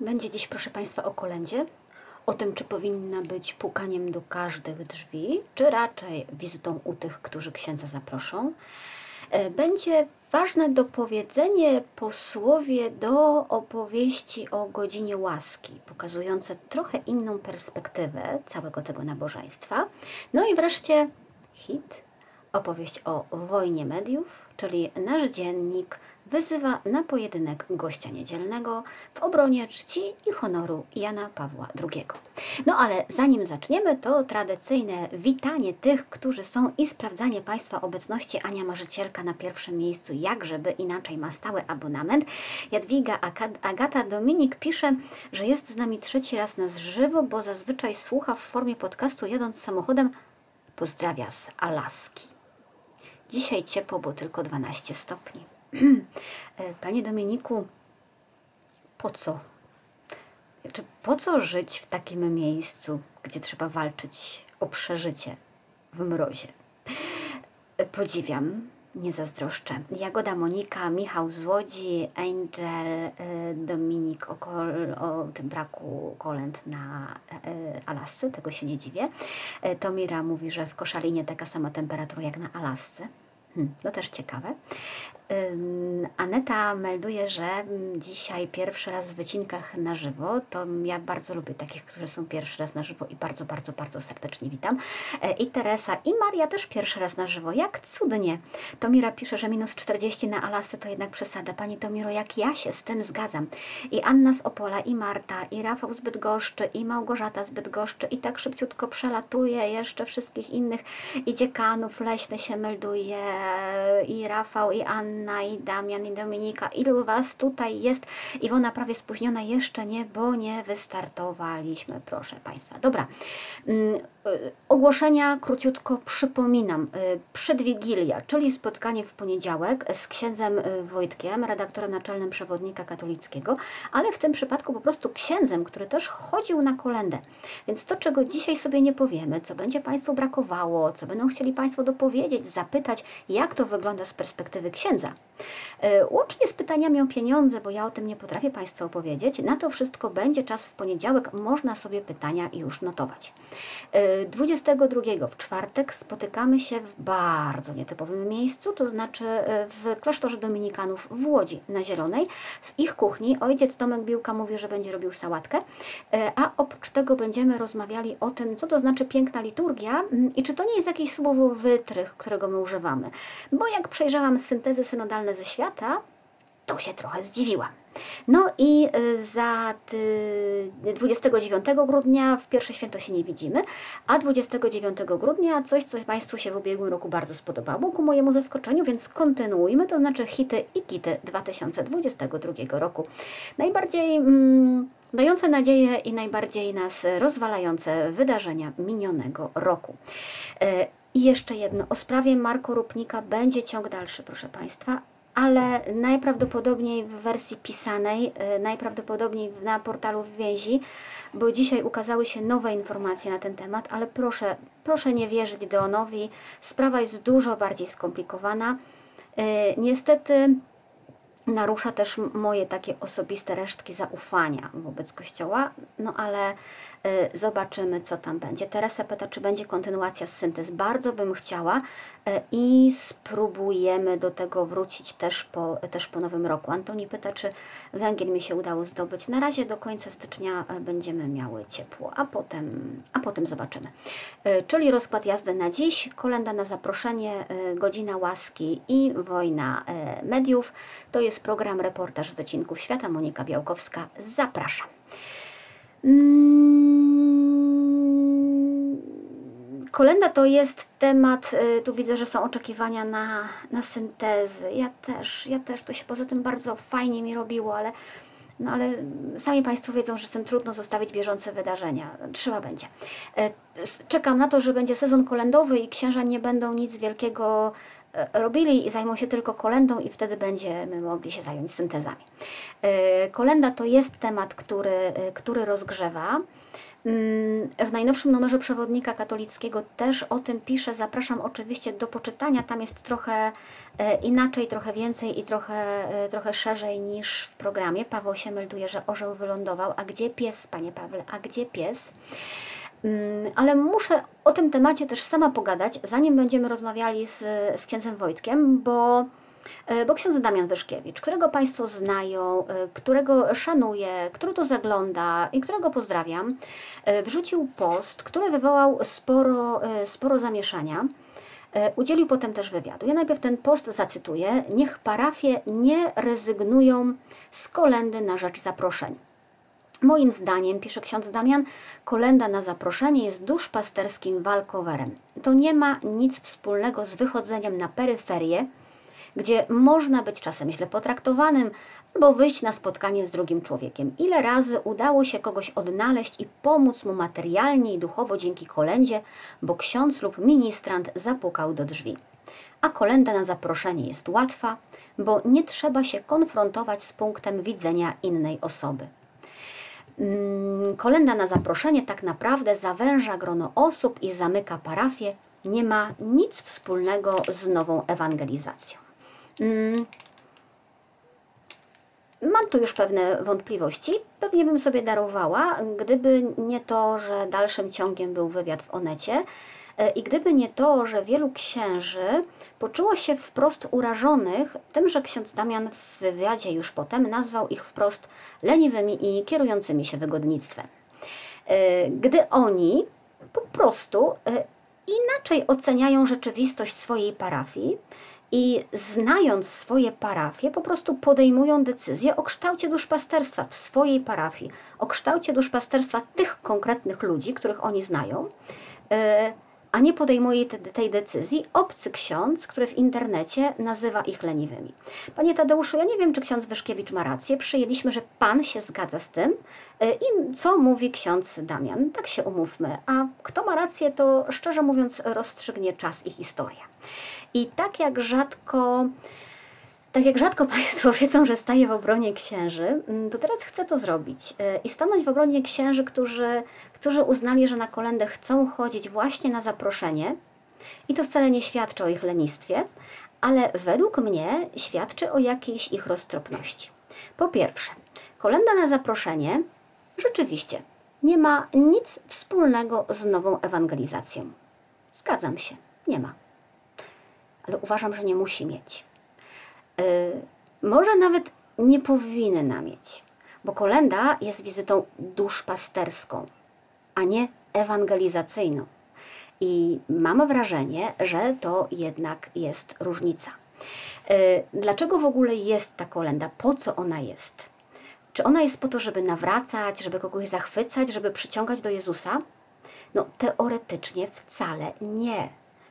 Będzie dziś, proszę Państwa, o kolędzie. O tym, czy powinna być pukaniem do każdych drzwi, czy raczej wizytą u tych, którzy księdza zaproszą. E, Będzie ważne dopowiedzenie posłowie do opowieści o godzinie łaski, pokazujące trochę inną perspektywę całego tego nabożeństwa. No i wreszcie hit, opowieść o wojnie mediów, czyli nasz dziennik wyzywa na pojedynek gościa niedzielnego w obronie czci i honoru Jana Pawła II. No ale zanim zaczniemy, to tradycyjne witanie tych, którzy są i sprawdzanie Państwa obecności. Ania Marzycielka na pierwszym miejscu, jak żeby inaczej ma stały abonament. Jadwiga Agata Dominik pisze, że jest z nami trzeci raz na żywo, bo zazwyczaj słucha w formie podcastu jadąc samochodem. Pozdrawia z Alaski. Dzisiaj ciepło, bo tylko 12 stopni. E, Panie Dominiku, po co? Czy po co żyć w takim miejscu, gdzie trzeba walczyć o przeżycie w mrozie? E, Podziwiam, nie zazdroszczę. Jagoda Monika, Michał z Łodzi, Angel, e, Dominik o, o tym braku kolęd na Alasce, tego się nie dziwię. Tomira mówi, że w Koszalinie taka sama temperatura jak na Alasce. Hmm, to też ciekawe. Aneta melduje, że mm, dzisiaj pierwszy raz w wycinkach na żywo. To ja bardzo lubię takich, którzy są pierwszy raz na żywo i bardzo, bardzo, bardzo serdecznie witam. E, I Teresa, i Maria też pierwszy raz na żywo. Jak cudnie. Tomira pisze, że minus 40 na Alasce to jednak przesada. Pani Tomiro, jak ja się z tym zgadzam. I Anna z Opola, i Marta, i Rafał z Bydgoszczy, i Małgorzata z Bydgoszczy, i tak szybciutko przelatuje jeszcze wszystkich innych, i dziekanów leśny się melduje, i Rafał, i Anna, i Damian, i Dominika. Ilu Was tutaj jest? Iwona prawie spóźniona, jeszcze nie, bo nie wystartowaliśmy, proszę Państwa. Dobra. Mm, y, Ogłoszenia króciutko przypominam. Y, Przedwigilia, czyli spotkanie w poniedziałek z księdzem y, Wojtkiem, redaktorem naczelnym przewodnika katolickiego, ale w tym przypadku po prostu księdzem, który też chodził na kolendę. Więc to, czego dzisiaj sobie nie powiemy, co będzie Państwu brakowało, co będą chcieli Państwo dopowiedzieć, zapytać, jak to wygląda z perspektywy księdza. Y, Łącznie z pytaniami o pieniądze, bo ja o tym nie potrafię Państwu opowiedzieć, na to wszystko będzie czas w poniedziałek, można sobie pytania już notować. Y, 22 w czwartek spotykamy się w bardzo nietypowym miejscu, to znaczy y, w klasztorze dominikanów w Łodzi na Zielonej. W ich kuchni ojciec Tomek Biłka mówi, że będzie robił sałatkę, a oprócz tego będziemy rozmawiali o tym, co to znaczy piękna liturgia mm, i czy to nie jest jakiś słowo wytrych, którego my używamy. Bo jak przejrzałam syntezy synodalne ze świata, to się trochę zdziwiłam. No i y, za ty, 29 grudnia w pierwsze święto się nie widzimy, a 29 grudnia coś, co Państwu się w ubiegłym roku bardzo spodobało ku mojemu zaskoczeniu, więc kontynuujmy, to znaczy hity i kity 2022 roku. Najbardziej mm, dające nadzieję i najbardziej nas rozwalające wydarzenia minionego roku. I jeszcze jedno, o sprawie Marko Rupnika będzie ciąg dalszy, proszę Państwa, ale najprawdopodobniej w wersji pisanej, y, najprawdopodobniej na portalu w więzi, bo dzisiaj ukazały się nowe informacje na ten temat, ale proszę, proszę nie wierzyć Deonowi, sprawa jest dużo bardziej skomplikowana. Y, Niestety narusza też moje takie osobiste resztki zaufania wobec Kościoła, no ale zobaczymy, co tam będzie. Teresa pyta, czy będzie kontynuacja z syntez. Bardzo bym chciała y, i spróbujemy do tego wrócić też po, też po nowym roku. Antoni pyta, czy węgiel mi się udało zdobyć. Na razie do końca stycznia y, będziemy miały ciepło, a potem, a potem zobaczymy. Y, Czyli rozkład jazdy na dziś, kolenda na zaproszenie, y, godzina łaski i wojna y, mediów. To jest program Reportaż z Wycinków Świata. Monika Białkowska, zapraszam. Mm, Kolenda to jest temat, y, tu widzę, że są oczekiwania na, na syntezy. Ja też, ja też, to się poza tym bardzo fajnie mi robiło, ale, no ale sami Państwo wiedzą, że z tym trudno zostawić bieżące wydarzenia. Trzeba będzie. E, Czekam na to, że będzie sezon kolendowy i księża nie będą nic wielkiego e, robili i zajmą się tylko kolendą i wtedy będziemy mogli się zająć syntezami. E, kolenda to jest temat, który, który rozgrzewa. Mm, w najnowszym numerze przewodnika katolickiego też o tym piszę. Zapraszam oczywiście do poczytania. Tam jest trochę inaczej, trochę więcej i trochę, trochę szerzej niż w programie. Paweł się melduje, że orzeł wylądował. A gdzie pies, panie Pawle? A gdzie pies? Mm, ale muszę o tym temacie też sama pogadać, zanim będziemy rozmawiali z, z księdzem Wojtkiem, bo, e, bo ksiądz Damian Wyszkiewicz, którego Państwo znają, e, którego szanuję, który tu zagląda i którego pozdrawiam, e, wrzucił post, który wywołał sporo, sporo zamieszania. Udzielił potem też wywiadu. Ja najpierw ten post zacytuję. Niech parafie nie rezygnują z kolendy na rzecz zaproszeń. Moim zdaniem, pisze ksiądz Damian, kolenda na zaproszenie jest duszpasterskim walkowerem. To nie ma nic wspólnego z wychodzeniem na peryferię, gdzie można być czasem źle potraktowanym albo wyjść na spotkanie z drugim człowiekiem. Ile razy udało się kogoś odnaleźć i pomóc mu materialnie i duchowo dzięki kolendzie, bo ksiądz lub ministrant zapukał do drzwi. A kolenda na zaproszenie jest łatwa, bo nie trzeba się konfrontować z punktem widzenia innej osoby. Mm, kolenda na zaproszenie tak naprawdę zawęża grono osób i zamyka parafię, nie ma nic wspólnego z nową ewangelizacją. Mm, mam tu już pewne wątpliwości. Pewnie bym sobie darowała, gdyby nie to, że dalszym ciągiem był wywiad w Onecie E, I gdyby nie to, że wielu księży poczuło się wprost urażonych tym, że ksiądz Damian w wywiadzie już potem nazwał ich wprost leniwymi i kierującymi się wygodnictwem. E, gdy oni po prostu e, inaczej oceniają rzeczywistość swojej parafii i znając swoje parafie, po prostu podejmują decyzję o kształcie duszpasterstwa w swojej parafii, o kształcie duszpasterstwa tych konkretnych ludzi, których oni znają a nie podejmuje te, tej decyzji obcy ksiądz, który w internecie nazywa ich leniwymi. Panie Tadeuszu, ja nie wiem, czy ksiądz Wyszkiewicz ma rację. Przyjęliśmy, że pan się zgadza z tym e, i co mówi ksiądz Damian. Tak się umówmy. A kto ma rację, to szczerze mówiąc rozstrzygnie czas i historia. I tak jak rzadko tak jak rzadko Państwo wiedzą, że staję w obronie księży, mm, to teraz chcę to zrobić e, i stanąć w obronie księży, którzy, którzy uznali, że na kolendę chcą chodzić właśnie na zaproszenie i to wcale nie świadczy o ich lenistwie, ale według mnie świadczy o jakiejś ich roztropności. Po pierwsze, kolenda na zaproszenie rzeczywiście nie ma nic wspólnego z nową ewangelizacją. Zgadzam się, nie ma. Ale uważam, że nie musi mieć. Y, może nawet nie powinna mieć, bo kolenda jest wizytą duszpasterską, a nie ewangelizacyjną. I mam wrażenie, że to jednak jest różnica. Y, dlaczego w ogóle jest ta kolenda? Po co ona jest? Czy ona jest po to, żeby nawracać, żeby kogoś zachwycać, żeby przyciągać do Jezusa? No, teoretycznie wcale nie.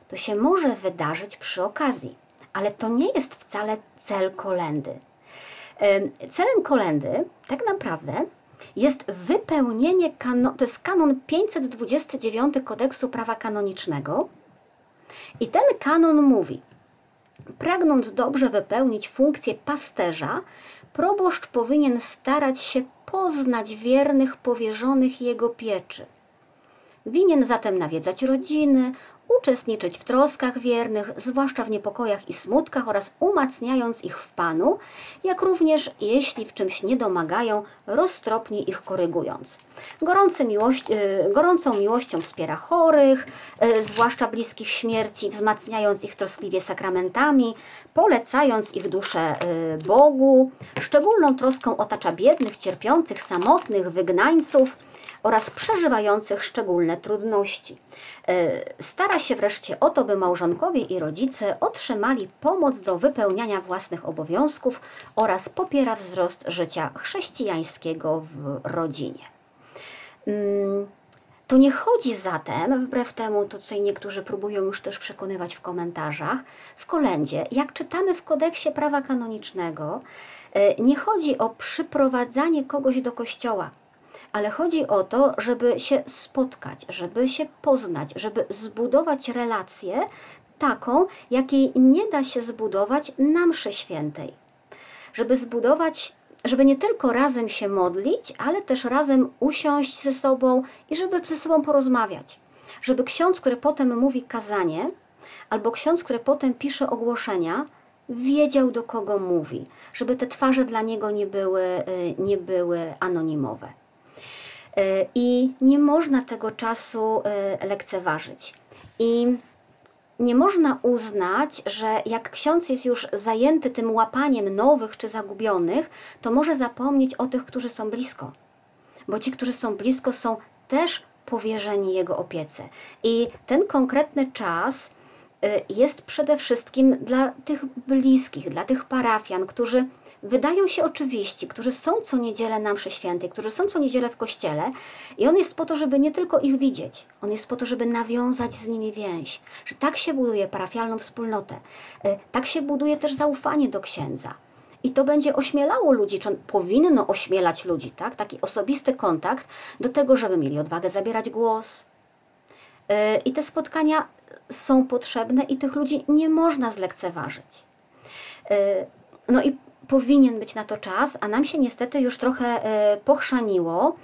To się może wydarzyć przy okazji ale to nie jest wcale cel kolendy. Celem kolendy tak naprawdę jest wypełnienie, kano, to jest kanon 529 kodeksu prawa kanonicznego i ten kanon mówi, pragnąc dobrze wypełnić funkcję pasterza, proboszcz powinien starać się poznać wiernych powierzonych jego pieczy. Winien zatem nawiedzać rodziny, uczestniczyć w troskach wiernych, zwłaszcza w niepokojach i smutkach oraz umacniając ich w Panu, jak również jeśli w czymś nie domagają, roztropnie ich korygując. Miłość, y, gorącą miłością wspiera chorych, y, zwłaszcza bliskich śmierci, wzmacniając ich troskliwie sakramentami, polecając ich duszę y, Bogu. Szczególną troską otacza biednych, cierpiących, samotnych, wygnańców, oraz przeżywających szczególne trudności. E, stara się wreszcie o to, by małżonkowie i rodzice otrzymali pomoc do wypełniania własnych obowiązków oraz popiera wzrost życia chrześcijańskiego w rodzinie. Mm, to nie chodzi zatem, wbrew temu, to tutaj niektórzy próbują już też przekonywać w komentarzach, w kolędzie, jak czytamy w kodeksie prawa kanonicznego, e, nie chodzi o przyprowadzanie kogoś do kościoła, ale chodzi o to, żeby się spotkać, żeby się poznać, żeby zbudować relacje taką, jakiej nie da się zbudować na mszy świętej. Żeby zbudować, żeby nie tylko razem się modlić, ale też razem usiąść ze sobą i żeby ze sobą porozmawiać. Żeby ksiądz, który potem mówi kazanie, albo ksiądz, który potem pisze ogłoszenia, wiedział do kogo mówi, żeby te twarze dla niego nie były, y, nie były anonimowe. Y, I nie można tego czasu y, lekceważyć. I nie można uznać, że jak ksiądz jest już zajęty tym łapaniem nowych czy zagubionych, to może zapomnieć o tych, którzy są blisko. Bo ci, którzy są blisko, są też powierzeni jego opiece. I ten konkretny czas y, jest przede wszystkim dla tych bliskich, dla tych parafian, którzy wydają się oczywiści, którzy są co niedzielę na mszy świętej, którzy są co niedzielę w kościele i on jest po to, żeby nie tylko ich widzieć, on jest po to, żeby nawiązać z nimi więź, że tak się buduje parafialną wspólnotę, y, tak się buduje też zaufanie do księdza. I to będzie ośmielało ludzi, czy powinno ośmielać ludzi, tak? Taki osobisty kontakt do tego, żeby mieli odwagę zabierać głos. Y, I te spotkania są potrzebne i tych ludzi nie można zlekceważyć. Y, no i powinien być na to czas, a nam się niestety już trochę y, pochrzaniło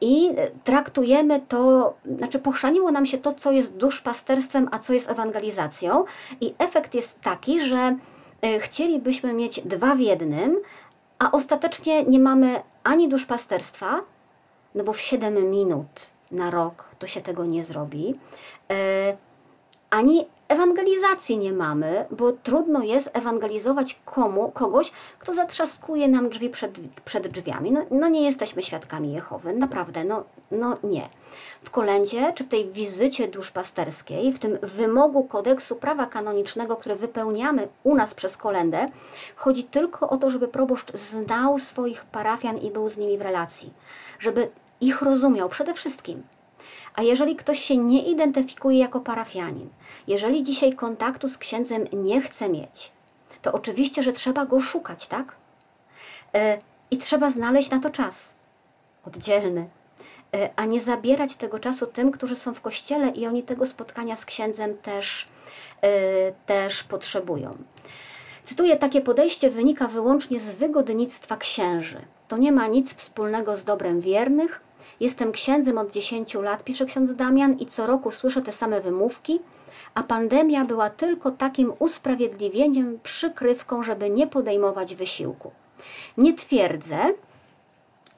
i traktujemy to, znaczy pochrzaniło nam się to, co jest duszpasterstwem, a co jest ewangelizacją. I efekt jest taki, że E, chcielibyśmy mieć dwa w jednym, a ostatecznie nie mamy ani duszpasterstwa, no bo w 7 minut na rok to się tego nie zrobi, e, ani ewangelizacji nie mamy, bo trudno jest ewangelizować komu, kogoś, kto zatrzaskuje nam drzwi przed, przed drzwiami. No, no nie jesteśmy świadkami Jehowy, naprawdę, no, no nie. W kolędzie, czy w tej wizycie duszpasterskiej, w tym wymogu kodeksu prawa kanonicznego, który wypełniamy u nas przez kolędę, chodzi tylko o to, żeby proboszcz znał swoich parafian i był z nimi w relacji, żeby ich rozumiał przede wszystkim. A jeżeli ktoś się nie identyfikuje jako parafianin, jeżeli dzisiaj kontaktu z księdzem nie chce mieć, to oczywiście, że trzeba go szukać, tak? E, I trzeba znaleźć na to czas oddzielny, e, a nie zabierać tego czasu tym, którzy są w kościele i oni tego spotkania z księdzem też, e, też potrzebują. Cytuję, takie podejście wynika wyłącznie z wygodnictwa księży. To nie ma nic wspólnego z dobrem wiernych. Jestem księdzem od 10 lat, pisze ksiądz Damian, i co roku słyszę te same wymówki a pandemia była tylko takim usprawiedliwieniem, przykrywką, żeby nie podejmować wysiłku. Nie twierdzę,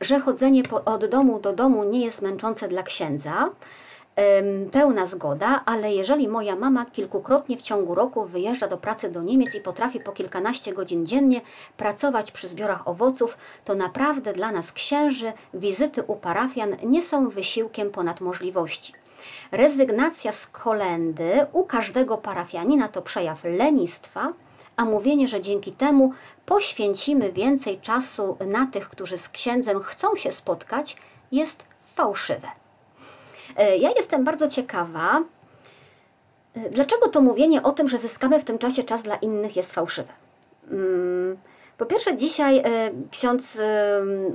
że chodzenie od domu do domu nie jest męczące dla księdza, pełna zgoda, ale jeżeli moja mama kilkukrotnie w ciągu roku wyjeżdża do pracy do Niemiec i potrafi po kilkanaście godzin dziennie pracować przy zbiorach owoców, to naprawdę dla nas księży wizyty u parafian nie są wysiłkiem ponad możliwości. Rezygnacja z kolendy u każdego parafianina to przejaw lenistwa, a mówienie, że dzięki temu poświęcimy więcej czasu na tych, którzy z księdzem chcą się spotkać, jest fałszywe. E, ja jestem bardzo ciekawa, e, dlaczego to mówienie o tym, że zyskamy w tym czasie czas dla innych jest fałszywe. Mm, po pierwsze, dzisiaj e, ksiądz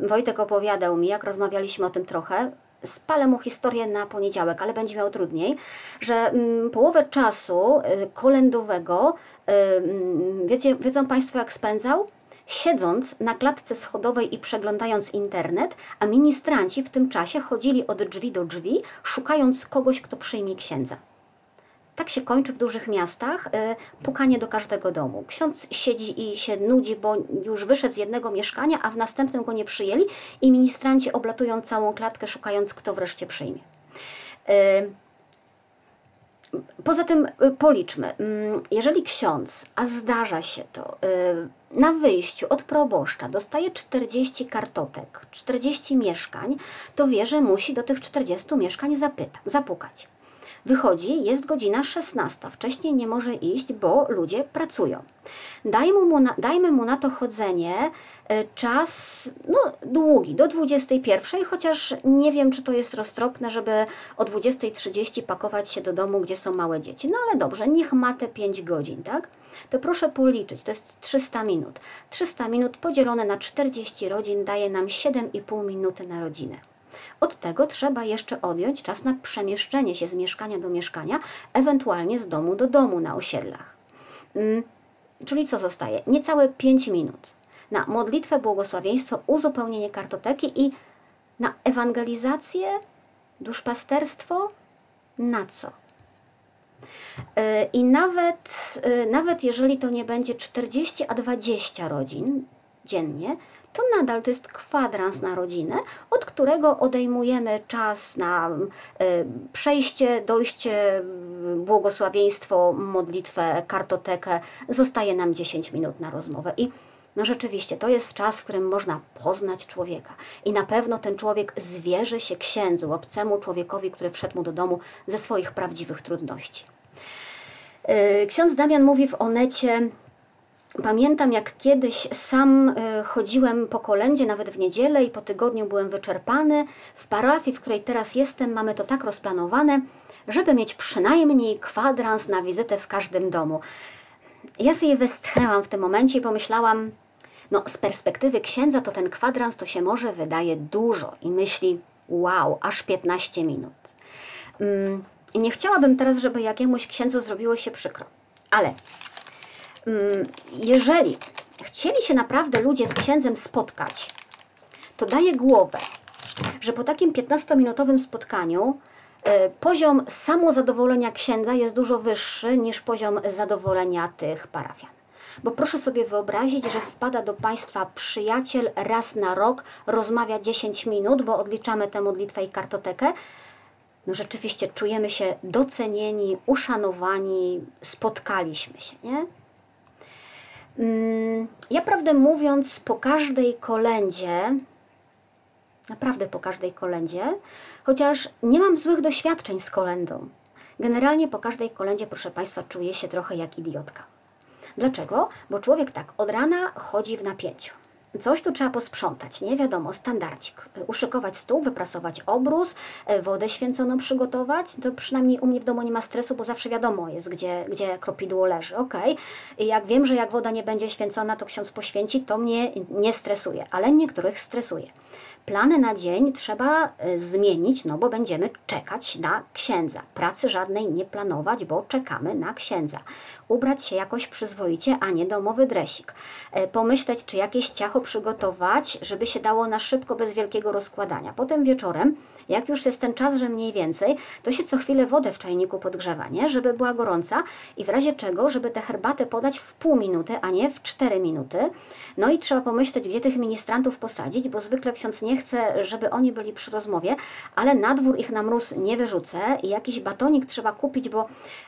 Wojtek opowiadał mi, jak rozmawialiśmy o tym trochę, spalę mu historię na poniedziałek, ale będzie miał trudniej, że mm, połowę czasu kolendowego, y, mm, wiecie, wiedzą Państwo jak spędzał? Siedząc na klatce schodowej i przeglądając internet, a ministranci w tym czasie chodzili od drzwi do drzwi, szukając kogoś, kto przyjmie księdza. Tak się kończy w dużych miastach y, pukanie do każdego domu. Ksiądz siedzi i się nudzi, bo już wyszedł z jednego mieszkania, a w następnym go nie przyjęli i ministranci oblatują całą klatkę, szukając, kto wreszcie przyjmie. Y, poza tym y, policzmy, mm, jeżeli ksiądz, a zdarza się to, na wyjściu od proboszcza dostaje 40 kartotek, 40 mieszkań, to wie, że musi do tych 40 mieszkań zapyta, zapukać. Wychodzi, jest godzina 16. Wcześniej nie może iść, bo ludzie pracują. Dajmy mu na, dajmy mu na to chodzenie czas no, długi, do 21, chociaż nie wiem, czy to jest roztropne, żeby o 20.30 pakować się do domu, gdzie są małe dzieci. No ale dobrze, niech ma te 5 godzin, tak? To proszę policzyć, to jest 300 minut. 300 minut podzielone na 40 rodzin daje nam 7,5 minuty na rodzinę. Od tego trzeba jeszcze odjąć czas na przemieszczenie się z mieszkania do mieszkania, ewentualnie z domu do domu na osiedlach. Mm, czyli co zostaje? Niecałe 5 minut na modlitwę, błogosławieństwo, uzupełnienie kartoteki i na ewangelizację, duszpasterstwo, na co? E, I nawet, e, nawet jeżeli to nie będzie 40, a 20 rodzin dziennie, to nadal to jest kwadrans na rodzinę, od którego odejmujemy czas na e, przejście, dojście, błogosławieństwo, modlitwę, kartotekę. Zostaje nam 10 minut na rozmowę. I no rzeczywiście, to jest czas, w którym można poznać człowieka. I na pewno ten człowiek zwierzy się księdzu, obcemu człowiekowi, który wszedł mu do domu ze swoich prawdziwych trudności. E, ksiądz Damian mówi w Onecie, Pamiętam, jak kiedyś sam e, chodziłem po kolędzie, nawet w niedzielę, i po tygodniu byłem wyczerpany. W parafii, w której teraz jestem, mamy to tak rozplanowane, żeby mieć przynajmniej kwadrans na wizytę w każdym domu. Ja sobie westchnęłam w tym momencie i pomyślałam, no z perspektywy księdza to ten kwadrans to się może wydaje dużo i myśli, wow, aż 15 minut. Mm, nie chciałabym teraz, żeby jakiemuś księdzu zrobiło się przykro, ale mm, jeżeli chcieli się naprawdę ludzie z księdzem spotkać, to daje głowę, że po takim 15-minutowym spotkaniu y, poziom samozadowolenia księdza jest dużo wyższy niż poziom zadowolenia tych parafian. Bo proszę sobie wyobrazić, że wpada do Państwa przyjaciel raz na rok, rozmawia 10 minut, bo odliczamy tę modlitwę i kartotekę. No rzeczywiście czujemy się docenieni, uszanowani, spotkaliśmy się, nie? Mm, ja prawdę mówiąc, po każdej kolędzie, naprawdę po każdej kolędzie, chociaż nie mam złych doświadczeń z kolendą. Generalnie po każdej kolędzie, proszę Państwa, czuję się trochę jak idiotka. Dlaczego? Bo człowiek tak od rana chodzi w napięciu. Coś tu trzeba posprzątać, nie wiadomo, standardzik. Uszykować stół, wyprasować obrus, e, wodę święconą przygotować. To przynajmniej u mnie w domu nie ma stresu, bo zawsze wiadomo jest, gdzie, gdzie kropidło leży. Ok. Jak wiem, że jak woda nie będzie święcona, to ksiądz poświęci, to mnie nie stresuje, ale niektórych stresuje. Plany na dzień trzeba e, zmienić, no bo będziemy czekać na księdza. Pracy żadnej nie planować, bo czekamy na księdza. Ubrać się jakoś przyzwoicie, a nie domowy dresik. E, pomyśleć, czy jakieś ciacho przygotować, żeby się dało na szybko, bez wielkiego rozkładania. Potem wieczorem, jak już jest ten czas, że mniej więcej, to się co chwilę wodę w czajniku podgrzewa, nie? żeby była gorąca i w razie czego, żeby tę herbatę podać w pół minuty, a nie w cztery minuty. No i trzeba pomyśleć, gdzie tych ministrantów posadzić, bo zwykle ksiądz nie chce, żeby oni byli przy rozmowie, ale na dwór ich na mróz nie wyrzucę i jakiś batonik trzeba kupić, bo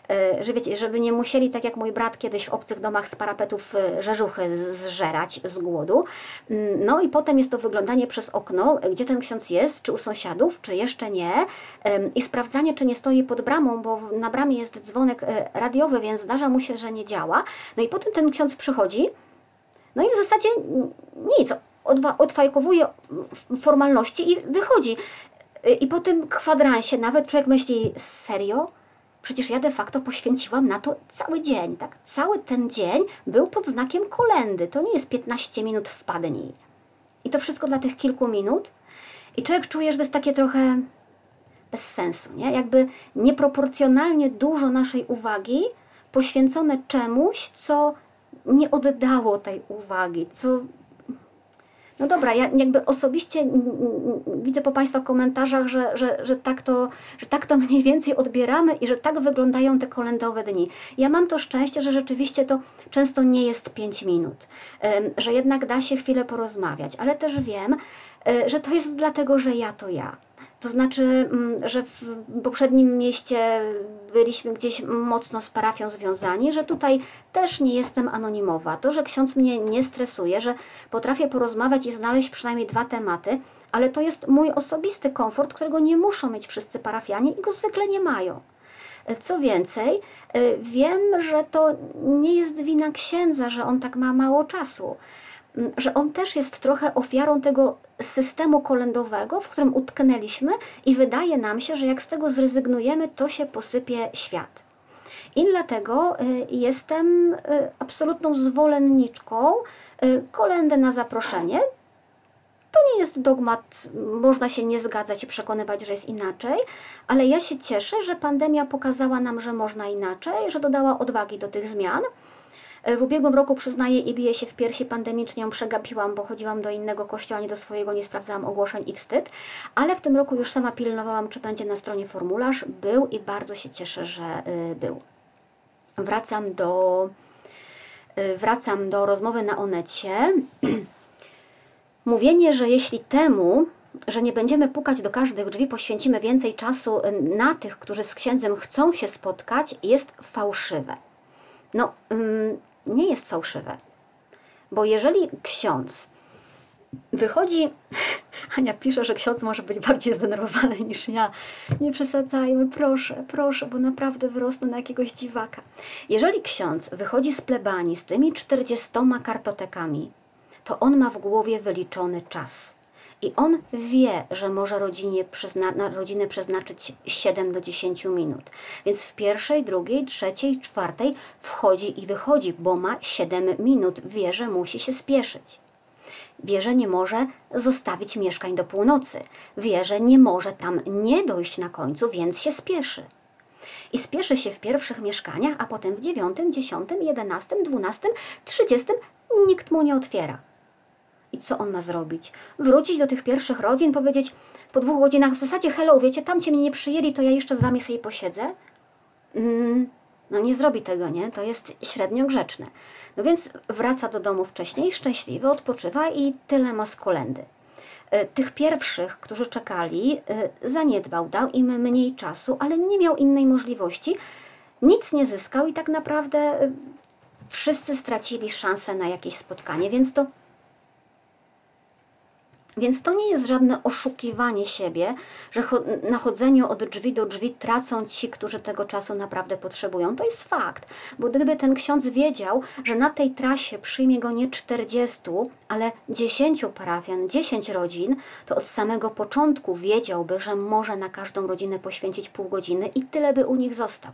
e, żeby nie musieli, tak jak mój brat kiedyś w obcych domach z parapetów e, rzeżuchy zżerać z głodu. Mm, no i potem jest to wyglądanie przez okno, gdzie ten ksiądz jest, czy u sąsiadów, czy jeszcze nie i sprawdzanie, czy nie stoi pod bramą, bo na bramie jest dzwonek e, radiowy, więc zdarza mu się, że nie działa. No i potem ten ksiądz przychodzi, no i w zasadzie nic, odfajkowuje formalności i wychodzi. I po tym kwadransie nawet człowiek myśli, serio? Przecież ja de facto poświęciłam na to cały dzień, tak? Cały ten dzień był pod znakiem kolendy. To nie jest 15 minut wpadnij. I to wszystko dla tych kilku minut. I człowiek czuje, że to jest takie trochę bez sensu, nie? Jakby nieproporcjonalnie dużo naszej uwagi poświęcone czemuś, co nie oddało tej uwagi, co no dobra, ja jakby osobiście widzę po Państwa komentarzach, że, że, że, tak to, że tak to mniej więcej odbieramy i że tak wyglądają te kolendowe dni. Ja mam to szczęście, że rzeczywiście to często nie jest 5 minut, że jednak da się chwilę porozmawiać, ale też wiem, e, że to jest dlatego, że ja to ja to znaczy, mm, że w poprzednim mieście byliśmy gdzieś mocno z parafią związani, że tutaj też nie jestem anonimowa. To, że ksiądz mnie nie stresuje, że potrafię porozmawiać i znaleźć przynajmniej dwa tematy, ale to jest mój osobisty komfort, którego nie muszą mieć wszyscy parafianie i go zwykle nie mają. Co więcej, y, wiem, że to nie jest wina księdza, że on tak ma mało czasu że on też jest trochę ofiarą tego systemu kolędowego, w którym utknęliśmy i wydaje nam się, że jak z tego zrezygnujemy, to się posypie świat. I dlatego y, jestem y, absolutną zwolenniczką y, kolendy na zaproszenie, to nie jest dogmat, można się nie zgadzać i przekonywać, że jest inaczej, ale ja się cieszę, że pandemia pokazała nam, że można inaczej, że dodała odwagi do tych zmian. E, w ubiegłym roku przyznaję i biję się w piersi pandemicznie, ją przegapiłam, bo chodziłam do innego kościoła, nie do swojego, nie sprawdzałam ogłoszeń i wstyd, ale w tym roku już sama pilnowałam, czy będzie na stronie formularz. Był i bardzo się cieszę, że y, był. Wracam do, y, wracam do rozmowy na Onecie. Mówienie, że jeśli temu, że nie będziemy pukać do każdych drzwi, poświęcimy więcej czasu y, na tych, którzy z księdzem chcą się spotkać, jest fałszywe. No, nie jest fałszywe. Bo jeżeli ksiądz wychodzi, Ania pisze, że ksiądz może być bardziej zdenerwowany niż ja. Nie przesadzajmy, proszę, proszę, bo naprawdę wyrosnę na jakiegoś dziwaka. Jeżeli ksiądz wychodzi z plebanii z tymi 40 kartotekami, to on ma w głowie wyliczony czas. I on wie, że może rodzinie przyzna na rodzinę przeznaczyć 7 do 10 minut. Więc w pierwszej, drugiej, trzeciej, czwartej wchodzi i wychodzi, bo ma 7 minut. Wie, że musi się spieszyć. Wie, że nie może zostawić mieszkań do północy. Wie, że nie może tam nie dojść na końcu, więc się spieszy. I spieszy się w pierwszych mieszkaniach, a potem w dziewiątym, dziesiątym, jedenastym, dwunastym, trzydziestym nikt mu nie otwiera. I co on ma zrobić? Wrócić do tych pierwszych rodzin, powiedzieć po dwóch godzinach w zasadzie hello, wiecie, tam cię mnie nie przyjęli, to ja jeszcze z wami sobie posiedzę? Mm, no nie zrobi tego, nie? To jest średnio grzeczne. No więc wraca do domu wcześniej, szczęśliwy, odpoczywa i tyle ma z kolendy. E, tych pierwszych, którzy czekali, e, zaniedbał, dał im mniej czasu, ale nie miał innej możliwości. Nic nie zyskał i tak naprawdę e, wszyscy stracili szansę na jakieś spotkanie, więc to więc to nie jest żadne oszukiwanie siebie, że na chodzeniu od drzwi do drzwi tracą ci, którzy tego czasu naprawdę potrzebują. To jest fakt, bo gdyby ten ksiądz wiedział, że na tej trasie przyjmie go nie 40, ale 10 parafian, 10 rodzin, to od samego początku wiedziałby, że może na każdą rodzinę poświęcić pół godziny i tyle by u nich został.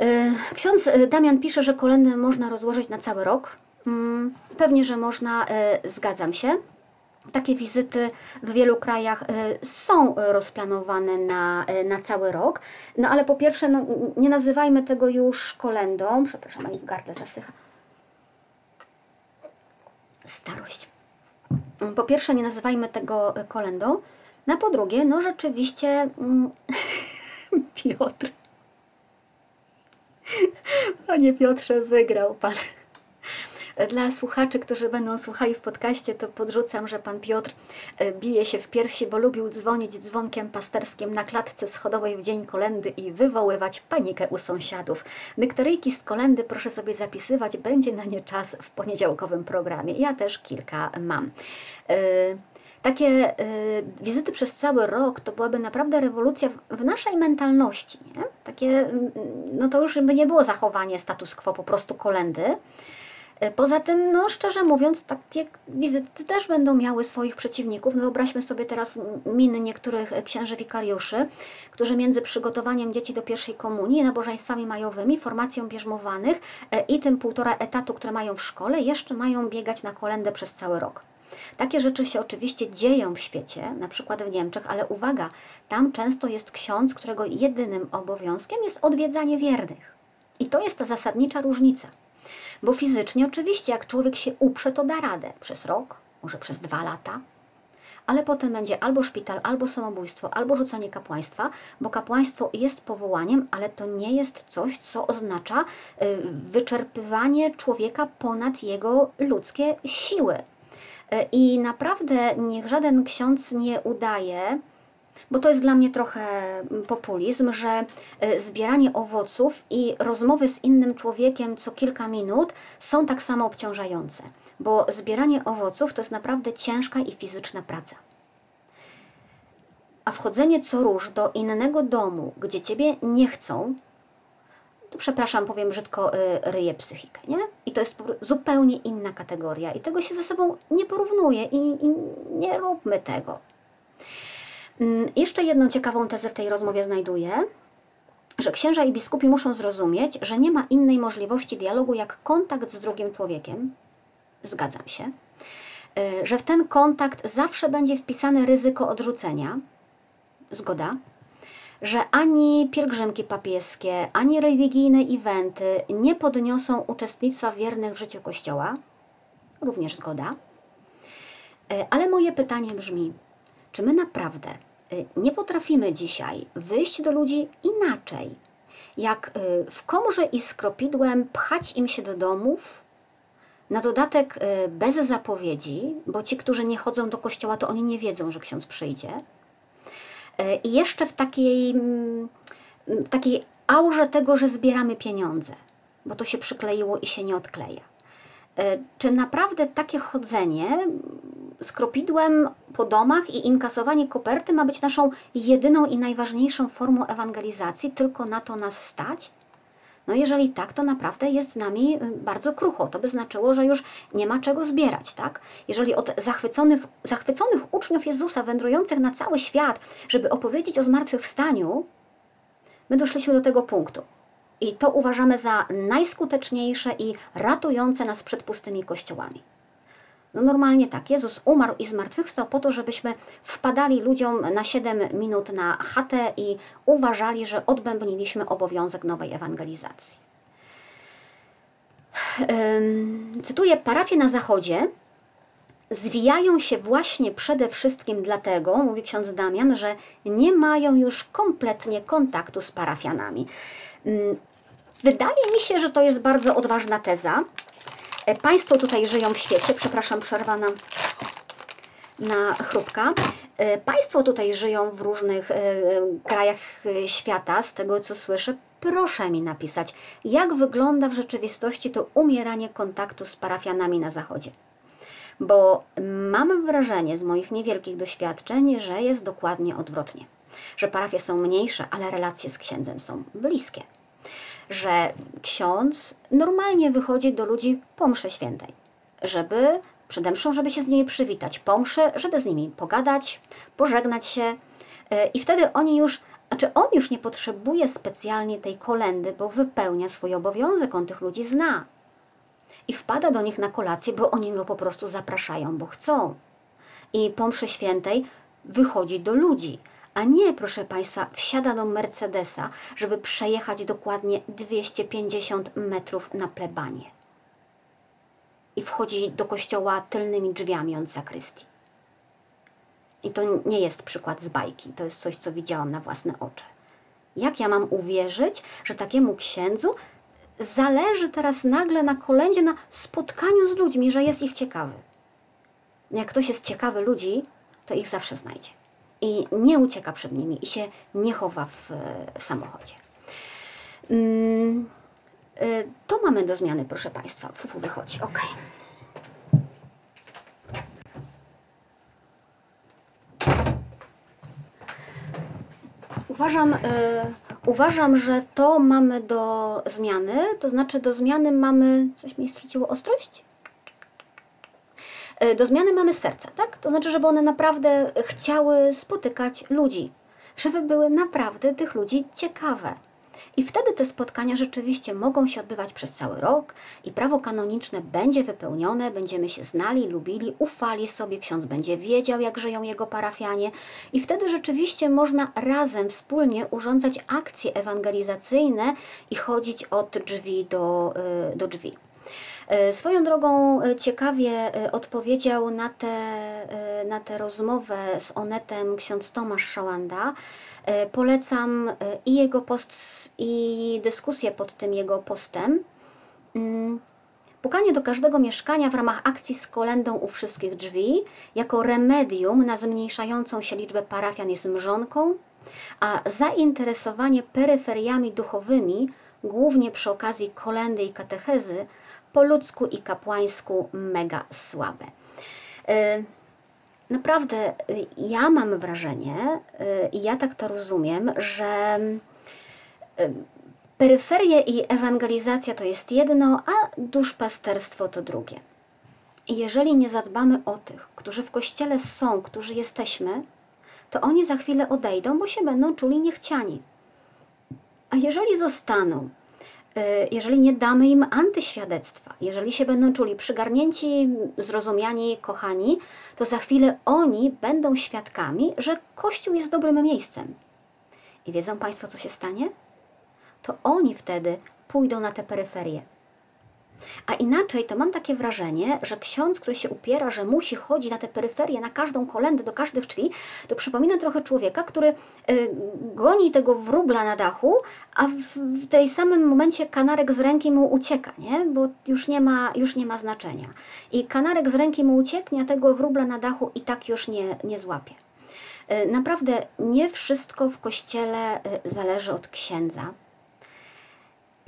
Y, ksiądz y, Damian pisze, że kolendy można rozłożyć na cały rok. Mm, pewnie, że można, y, zgadzam się. Takie wizyty w wielu krajach y, są rozplanowane na, y, na cały rok. No ale po pierwsze, no, nie nazywajmy tego już kolendą. Przepraszam, ani w gardle zasycha. Starość. Po pierwsze, nie nazywajmy tego kolendą. Na po drugie, no rzeczywiście mm, Piotr. Panie Piotrze, wygrał Pan. Dla słuchaczy, którzy będą słuchali w podcaście, to podrzucam, że pan Piotr e, bije się w piersi, bo lubił dzwonić dzwonkiem pasterskim na klatce schodowej w dzień kolendy i wywoływać panikę u sąsiadów. Nykteryjki z kolendy proszę sobie zapisywać, będzie na nie czas w poniedziałkowym programie. Ja też kilka mam. E, takie y, wizyty przez cały rok to byłaby naprawdę rewolucja w, w naszej mentalności. Nie? Takie, no to już by nie było zachowanie status quo, po prostu kolendy, poza tym, no szczerze mówiąc, takie wizyty też będą miały swoich przeciwników. No, wyobraźmy sobie teraz miny niektórych księży wikariuszy, którzy między przygotowaniem dzieci do pierwszej komunii, nabożeństwami majowymi, formacją bierzmowanych e, i tym półtora etatu, które mają w szkole, jeszcze mają biegać na kolendę przez cały rok. Takie rzeczy się oczywiście dzieją w świecie, na przykład w Niemczech, ale uwaga, tam często jest ksiądz, którego jedynym obowiązkiem jest odwiedzanie wiernych. I to jest ta zasadnicza różnica. Bo fizycznie oczywiście, jak człowiek się uprze, to da radę przez rok, może przez dwa lata, ale potem będzie albo szpital, albo samobójstwo, albo rzucanie kapłaństwa, bo kapłaństwo jest powołaniem, ale to nie jest coś, co oznacza y, wyczerpywanie człowieka ponad jego ludzkie siły. Y, I naprawdę niech żaden ksiądz nie udaje, bo to jest dla mnie trochę populizm, że e, zbieranie owoców i rozmowy z innym człowiekiem co kilka minut są tak samo obciążające, bo zbieranie owoców to jest naprawdę ciężka i fizyczna praca. A wchodzenie co róż do innego domu, gdzie ciebie nie chcą, to przepraszam, powiem brzydko, e, ryje psychikę, nie? I to jest zupełnie inna kategoria i tego się ze sobą nie porównuje i, i nie róbmy tego. Mm, jeszcze jedną ciekawą tezę w tej rozmowie znajduję, że księża i biskupi muszą zrozumieć, że nie ma innej możliwości dialogu jak kontakt z drugim człowiekiem. Zgadzam się. y, że w ten kontakt zawsze będzie wpisane ryzyko odrzucenia. Zgoda? Że ani pielgrzymki papieskie, ani religijne eventy nie podniosą uczestnictwa wiernych w życiu Kościoła. Również zgoda. Y, ale moje pytanie brzmi, czy my naprawdę nie potrafimy dzisiaj wyjść do ludzi inaczej, jak w komrze i skropidłem pchać im się do domów, na dodatek y, bez zapowiedzi, bo ci, którzy nie chodzą do kościoła, to oni nie wiedzą, że ksiądz przyjdzie. Y, I jeszcze w takiej, mm, w takiej aurze tego, że zbieramy pieniądze, bo to się przykleiło i się nie odkleja. Y, czy naprawdę takie chodzenie z kropidłem po domach i inkasowanie koperty ma być naszą jedyną i najważniejszą formą ewangelizacji? Tylko na to nas stać? No jeżeli tak, to naprawdę jest z nami y, bardzo krucho. To by znaczyło, że już nie ma czego zbierać, tak? Jeżeli od zachwyconych, zachwyconych uczniów Jezusa wędrujących na cały świat, żeby opowiedzieć o zmartwychwstaniu, my doszliśmy do tego punktu. I to uważamy za najskuteczniejsze i ratujące nas przed pustymi kościołami. No normalnie tak, Jezus umarł i zmartwychwstał po to, żebyśmy wpadali ludziom na 7 minut na chatę i uważali, że odbębniliśmy obowiązek nowej ewangelizacji. Cytuję, parafie na zachodzie zwijają się właśnie przede wszystkim dlatego, mówi ksiądz Damian, że nie mają już kompletnie kontaktu z parafianami. Wydaje mi się, że to jest bardzo odważna teza, państwo tutaj żyją w świecie, przepraszam, przerwa na, na chrupka. E, państwo tutaj żyją w różnych e, krajach świata, z tego co słyszę. Proszę mi napisać, jak wygląda w rzeczywistości to umieranie kontaktu z parafianami na Zachodzie. Bo mam wrażenie z moich niewielkich doświadczeń, że jest dokładnie odwrotnie. Że parafie są mniejsze, ale relacje z księdzem są bliskie że ksiądz normalnie wychodzi do ludzi po mszy świętej, żeby przede mszą, żeby się z nimi przywitać, po mszy, żeby z nimi pogadać, pożegnać się e, i wtedy oni już, znaczy on już nie potrzebuje specjalnie tej kolendy, bo wypełnia swój obowiązek, on tych ludzi zna. I wpada do nich na kolację, bo oni go po prostu zapraszają, bo chcą. I po mszy świętej wychodzi do ludzi, a nie, proszę Państwa, wsiada do Mercedesa, żeby przejechać dokładnie 250 metrów na plebanie. I wchodzi do kościoła tylnymi drzwiami od zakrystii. I to nie jest przykład z bajki, to jest coś, co widziałam na własne oczy. Jak ja mam uwierzyć, że takiemu księdzu zależy teraz nagle na kolędzie, na spotkaniu z ludźmi, że jest ich ciekawy? Jak ktoś jest ciekawy ludzi, to ich zawsze znajdzie i nie ucieka przed nimi i się nie chowa w, w samochodzie. Mm, y, to mamy do zmiany, proszę Państwa. Fufu wychodzi. Ok. Uważam, y, uważam, że to mamy do zmiany, to znaczy do zmiany mamy. Coś mi straciło ostrość? E, do zmiany mamy serca, tak? To znaczy, żeby one naprawdę chciały spotykać ludzi, żeby były naprawdę tych ludzi ciekawe. I wtedy te spotkania rzeczywiście mogą się odbywać przez cały rok i prawo kanoniczne będzie wypełnione, będziemy się znali, lubili, ufali sobie, ksiądz będzie wiedział, jak żyją jego parafianie i wtedy rzeczywiście można razem, wspólnie urządzać akcje ewangelizacyjne i chodzić od drzwi do, y, do drzwi. E, swoją drogą e, ciekawie e, odpowiedział na tę na te rozmowę z Onetem ksiądz Tomasz Szałanda. Polecam i jego post, i dyskusję pod tym jego postem. Mm, pukanie do każdego mieszkania w ramach akcji z kolendą u wszystkich drzwi jako remedium na zmniejszającą się liczbę parafian jest mrzonką, a zainteresowanie peryferiami duchowymi, głównie przy okazji kolendy i katechezy, po ludzku i kapłańsku mega słabe. Y, naprawdę y, ja mam wrażenie, y, i ja tak to rozumiem, że peryferie i ewangelizacja to jest jedno, a duszpasterstwo to drugie. I jeżeli nie zadbamy o tych, którzy w kościele są, którzy jesteśmy, to oni za chwilę odejdą, bo się będą czuli niechciani. A jeżeli zostaną, jeżeli nie damy im antyświadectwa, jeżeli się będą czuli przygarnięci, zrozumiani, kochani, to za chwilę oni będą świadkami, że Kościół jest dobrym miejscem. I wiedzą Państwo, co się stanie? To oni wtedy pójdą na te peryferie. A inaczej to mam takie wrażenie, że ksiądz, który się upiera, że musi chodzić na te peryferie, na każdą kolendę, do każdych drzwi, to przypomina trochę człowieka, który y, goni tego wróbla na dachu, a w, w tej samym momencie kanarek z ręki mu ucieka, nie? bo już nie, ma, już nie ma znaczenia. I kanarek z ręki mu ucieknie, a tego wróbla na dachu i tak już nie, nie złapie. Y, naprawdę nie wszystko w kościele y, zależy od księdza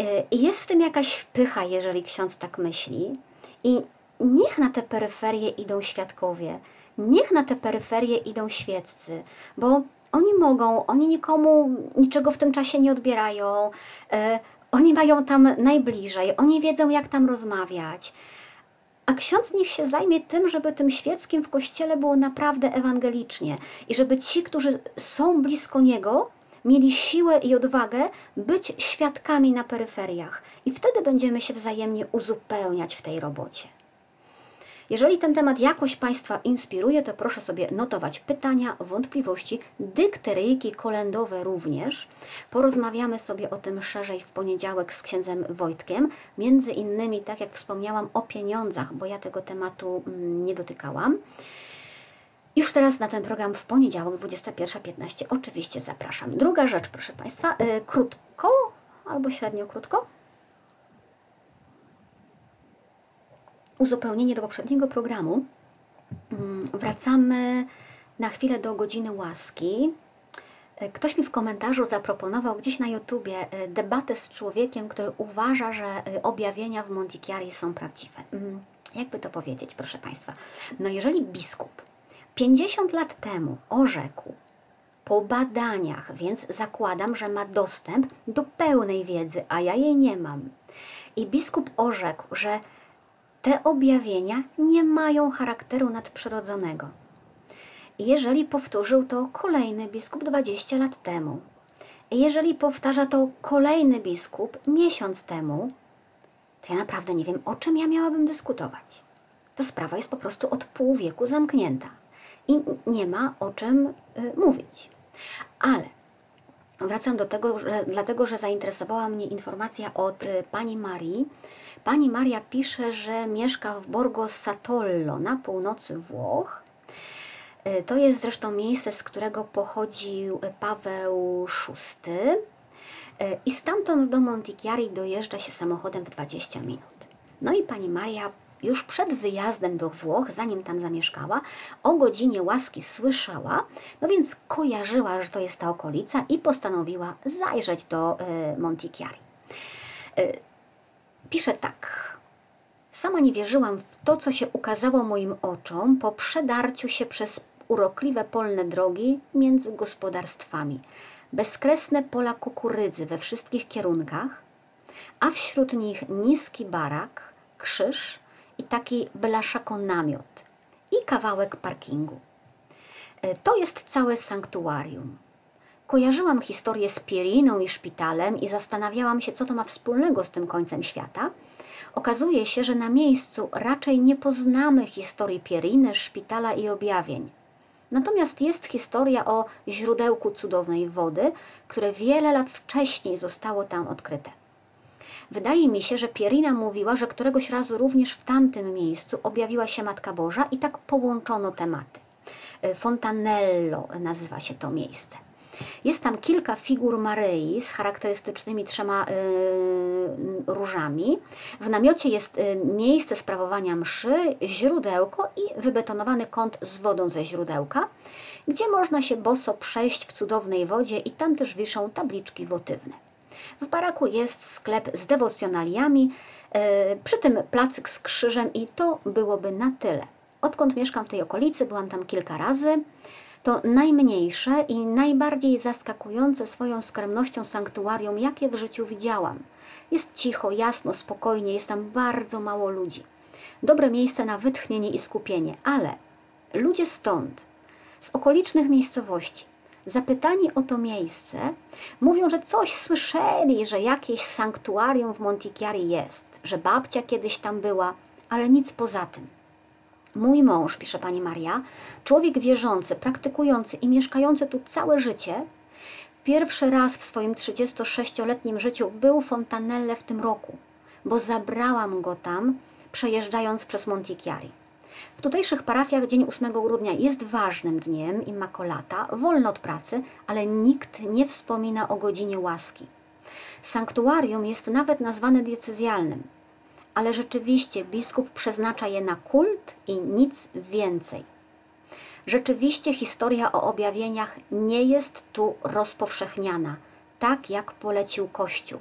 Y, jest w tym jakaś pycha, jeżeli ksiądz tak myśli. I niech na te peryferie idą świadkowie, niech na te peryferie idą świeccy, bo oni mogą, oni nikomu niczego w tym czasie nie odbierają, y, oni mają tam najbliżej, oni wiedzą, jak tam rozmawiać. A ksiądz niech się zajmie tym, żeby tym świeckim w kościele było naprawdę ewangelicznie i żeby ci, którzy są blisko niego, mieli siłę i odwagę być świadkami na peryferiach, i wtedy będziemy się wzajemnie uzupełniać w tej robocie. Jeżeli ten temat jakoś Państwa inspiruje, to proszę sobie notować pytania, wątpliwości, dykteryjki kolendowe również. Porozmawiamy sobie o tym szerzej w poniedziałek z księdzem Wojtkiem. Między innymi, tak jak wspomniałam, o pieniądzach, bo ja tego tematu mm, nie dotykałam. Już teraz na ten program w poniedziałek 21.15 oczywiście zapraszam. Druga rzecz, proszę Państwa, yy, krótko albo średnio krótko. Uzupełnienie do poprzedniego programu. Yy, wracamy na chwilę do godziny łaski. Y, ktoś mi w komentarzu zaproponował gdzieś na YouTubie y, debatę z człowiekiem, który uważa, że y, objawienia w Montichiari są prawdziwe. Mm, jakby to powiedzieć, proszę Państwa? No jeżeli biskup 50 lat temu orzekł po badaniach, więc zakładam, że ma dostęp do pełnej wiedzy, a ja jej nie mam. I biskup orzekł, że te objawienia nie mają charakteru nadprzyrodzonego. Jeżeli powtórzył to kolejny biskup 20 lat temu, jeżeli powtarza to kolejny biskup miesiąc temu, to ja naprawdę nie wiem, o czym ja miałabym dyskutować. Ta sprawa jest po prostu od pół wieku zamknięta i nie ma o czym y, mówić. Ale wracam do tego, że, dlatego że zainteresowała mnie informacja od y, pani Marii. Pani Maria pisze, że mieszka w Borgo Satollo na północy Włoch. Y, to jest zresztą miejsce, z którego pochodził Paweł VI. I stamtąd do Montichiari dojeżdża się samochodem w 20 minut. No i pani Maria już przed wyjazdem do Włoch, zanim tam zamieszkała, o godzinie łaski słyszała, no więc kojarzyła, że to jest ta okolica i postanowiła zajrzeć do y, Montichiari. Y, pisze tak. Sama nie wierzyłam w to, co się ukazało moim oczom po przedarciu się przez urokliwe polne drogi między gospodarstwami. Bezkresne pola kukurydzy we wszystkich kierunkach, a wśród nich niski barak, krzyż, i taki blaszako namiot i kawałek parkingu. E, to jest całe sanktuarium. Kojarzyłam historię z Pieriną i szpitalem i zastanawiałam się, co to ma wspólnego z tym końcem świata. Okazuje się, że na miejscu raczej nie poznamy historii Pieriny, szpitala i objawień. Natomiast jest historia o źródełku cudownej wody, które wiele lat wcześniej zostało tam odkryte. Wydaje mi się, że Pierina mówiła, że któregoś razu również w tamtym miejscu objawiła się Matka Boża i tak połączono tematy. E, Fontanello nazywa się to miejsce. Jest tam kilka figur Maryi z charakterystycznymi trzema y, różami. W namiocie jest y, miejsce sprawowania mszy, źródełko i wybetonowany kąt z wodą ze źródełka, gdzie można się boso przejść w cudownej wodzie i tam też wiszą tabliczki wotywne. W baraku jest sklep z dewocjonaliami, e, przy tym placyk z krzyżem i to byłoby na tyle. Odkąd mieszkam w tej okolicy, byłam tam kilka razy. To najmniejsze i najbardziej zaskakujące swoją skromnością sanktuarium, jakie w życiu widziałam. Jest cicho, jasno, spokojnie, jest tam bardzo mało ludzi. Dobre miejsce na wytchnienie i skupienie, ale ludzie stąd, z okolicznych miejscowości, zapytani o to miejsce, mówią, że coś słyszeli, że jakieś sanktuarium w Montichiari jest, że babcia kiedyś tam była, ale nic poza tym. Mój mąż, pisze pani Maria, człowiek wierzący, praktykujący i mieszkający tu całe życie, pierwszy raz w swoim 36-letnim życiu był Fontanelle w tym roku, bo zabrałam go tam, przejeżdżając przez Montichiari. W tutejszych parafiach dzień 8 grudnia jest ważnym dniem Immacolata, wolno od pracy, ale nikt nie wspomina o godzinie łaski. Sanktuarium jest nawet nazwane diecezjalnym, ale rzeczywiście biskup przeznacza je na kult i nic więcej. Rzeczywiście historia o objawieniach nie jest tu rozpowszechniana, tak jak polecił Kościół.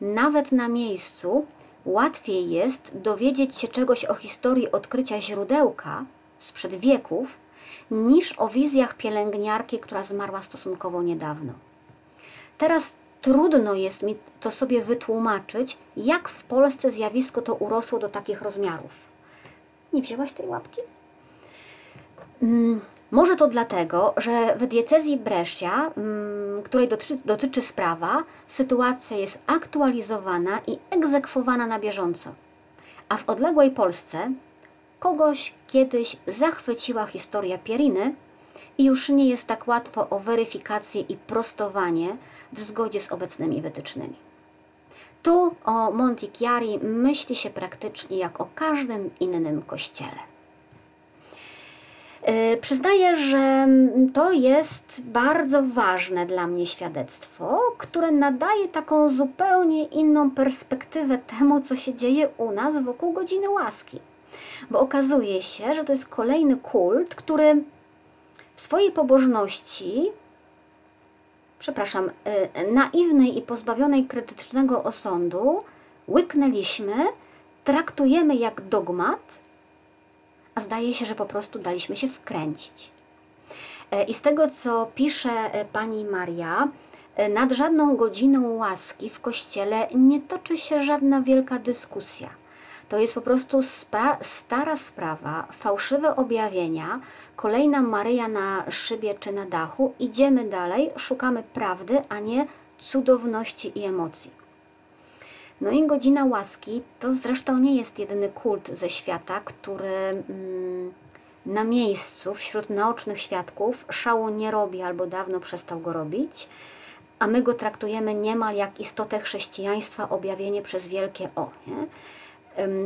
Nawet na miejscu łatwiej jest dowiedzieć się czegoś o historii odkrycia źródełka sprzed wieków, niż o wizjach pielęgniarki, która zmarła stosunkowo niedawno. Teraz trudno jest mi to sobie wytłumaczyć, jak w Polsce zjawisko to urosło do takich rozmiarów. Nie wzięłaś tej łapki? Mm, może to dlatego, że w diecezji Brescia, mm, której dotyczy, dotyczy sprawa, sytuacja jest aktualizowana i egzekwowana na bieżąco. A w odległej Polsce kogoś kiedyś zachwyciła historia Pieriny i już nie jest tak łatwo o weryfikację i prostowanie w zgodzie z obecnymi wytycznymi. Tu o Montichiari myśli się praktycznie jak o każdym innym kościele. Yy, przyznaję, że to jest bardzo ważne dla mnie świadectwo, które nadaje taką zupełnie inną perspektywę temu, co się dzieje u nas wokół godziny łaski. Bo okazuje się, że to jest kolejny kult, który w swojej pobożności przepraszam, y, naiwnej i pozbawionej krytycznego osądu łyknęliśmy, traktujemy jak dogmat, a zdaje się, że po prostu daliśmy się wkręcić. E, I z tego, co pisze e, pani Maria, e, nad żadną godziną łaski w kościele nie toczy się żadna wielka dyskusja. To jest po prostu spa, stara sprawa, fałszywe objawienia, kolejna Maryja na szybie czy na dachu, idziemy dalej, szukamy prawdy, a nie cudowności i emocji. No i godzina łaski to zresztą nie jest jedyny kult ze świata, który mm, na miejscu wśród naocznych świadków szału nie robi albo dawno przestał go robić, a my go traktujemy niemal jak istotę chrześcijaństwa, objawienie przez wielkie O. Nie?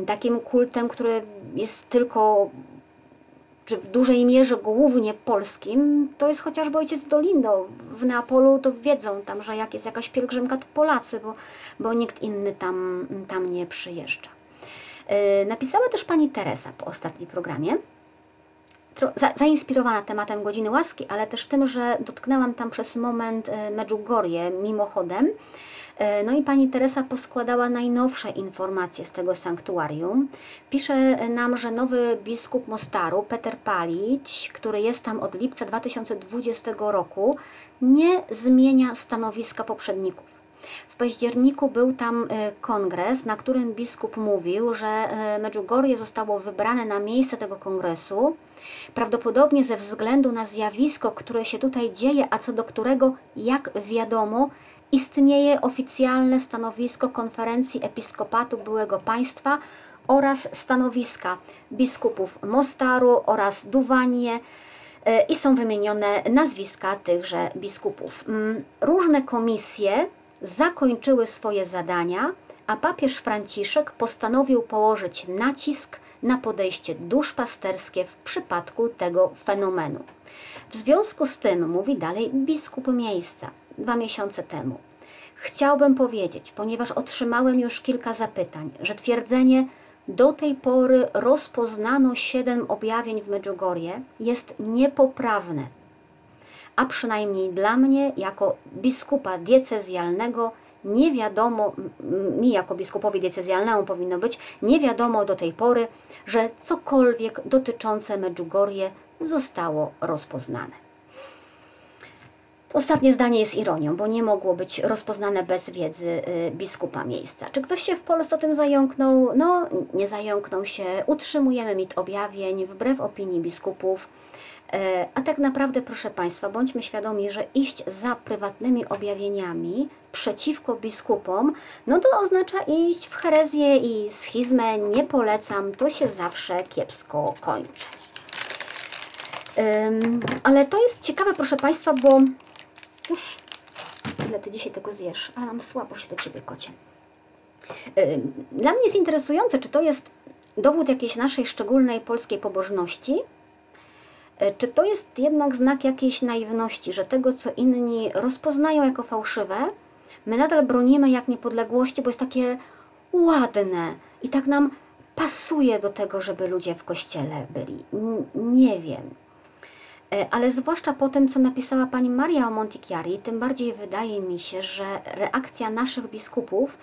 Takim kultem, który jest tylko czy w dużej mierze głównie polskim, to jest chociażby ojciec Dolindo. W Neapolu to wiedzą tam, że jak jest jakaś pielgrzymka, to Polacy, bo, bo nikt inny tam, tam nie przyjeżdża. Yy, napisała też pani Teresa po ostatnim programie, za, zainspirowana tematem Godziny Łaski, ale też tym, że dotknęłam tam przez moment y, Medjugorje mimochodem, E, no i pani Teresa poskładała najnowsze informacje z tego sanktuarium. Pisze nam, że nowy biskup Mostaru, Peter Palić, który jest tam od lipca 2020 roku, nie zmienia stanowiska poprzedników. W październiku był tam e, kongres, na którym biskup mówił, że e, Medjugorje zostało wybrane na miejsce tego kongresu, prawdopodobnie ze względu na zjawisko, które się tutaj dzieje, a co do którego, jak wiadomo, istnieje oficjalne stanowisko konferencji episkopatu byłego państwa oraz stanowiska biskupów Mostaru oraz Duwanie e, i są wymienione nazwiska tychże biskupów. Mm, różne komisje zakończyły swoje zadania, a papież Franciszek postanowił położyć nacisk na podejście duszpasterskie w przypadku tego fenomenu. W związku z tym, mówi dalej biskup miejsca, dwa miesiące temu. Chciałbym powiedzieć, ponieważ otrzymałem już kilka zapytań, że twierdzenie do tej pory rozpoznano siedem objawień w Medjugorje jest niepoprawne, a przynajmniej dla mnie, jako biskupa diecezjalnego, nie wiadomo, mi jako biskupowi diecezjalnemu powinno być, nie wiadomo do tej pory, że cokolwiek dotyczące Medjugorje zostało rozpoznane. Ostatnie zdanie jest ironią, bo nie mogło być rozpoznane bez wiedzy y, biskupa miejsca. Czy ktoś się w Polsce o tym zająknął? No, nie zająknął się. Utrzymujemy mit objawień wbrew opinii biskupów. E, a tak naprawdę, proszę Państwa, bądźmy świadomi, że iść za prywatnymi objawieniami przeciwko biskupom, no to oznacza iść w herezję i schizmę. Nie polecam, to się zawsze kiepsko kończy. Ale to jest ciekawe, proszę Państwa, bo już ile Ty dzisiaj tego zjesz, ale mam słabość do Ciebie, kocie. Dla mnie jest interesujące, czy to jest dowód jakiejś naszej szczególnej polskiej pobożności, czy to jest jednak znak jakiejś naiwności, że tego, co inni rozpoznają jako fałszywe, my nadal bronimy jak niepodległości, bo jest takie ładne i tak nam pasuje do tego, żeby ludzie w kościele byli? N nie wiem. E, ale zwłaszcza po tym, co napisała pani Maria o Montichiari, tym bardziej wydaje mi się, że reakcja naszych biskupów,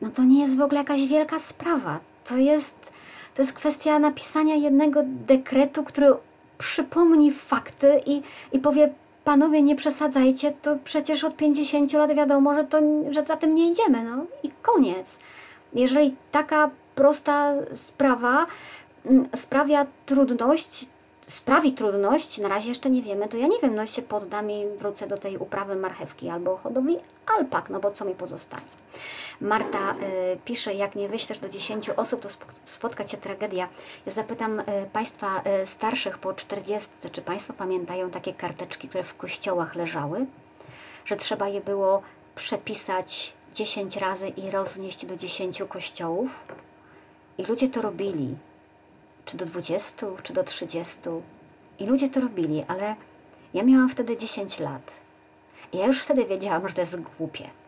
no to nie jest w ogóle jakaś wielka sprawa. To jest, to jest kwestia napisania jednego dekretu, który przypomni fakty i, i powie, panowie nie przesadzajcie, to przecież od 50 lat wiadomo, że, to, że za tym nie idziemy, no i koniec. Jeżeli taka prosta sprawa mm, sprawia trudność, sprawi trudność, na razie jeszcze nie wiemy, to ja nie wiem, no się poddam i wrócę do tej uprawy marchewki albo hodowli alpak, no bo co mi pozostanie. Marta y, pisze, jak nie wyślesz do 10 osób, to spotka Cię tragedia. Ja zapytam y, Państwa y, starszych po 40, czy Państwo pamiętają takie karteczki, które w kościołach leżały? Że trzeba je było przepisać 10 razy i roznieść do 10 kościołów? I ludzie to robili. Czy do 20, czy do 30. I ludzie to robili, ale ja miałam wtedy 10 lat. I ja już wtedy wiedziałam, że to jest głupie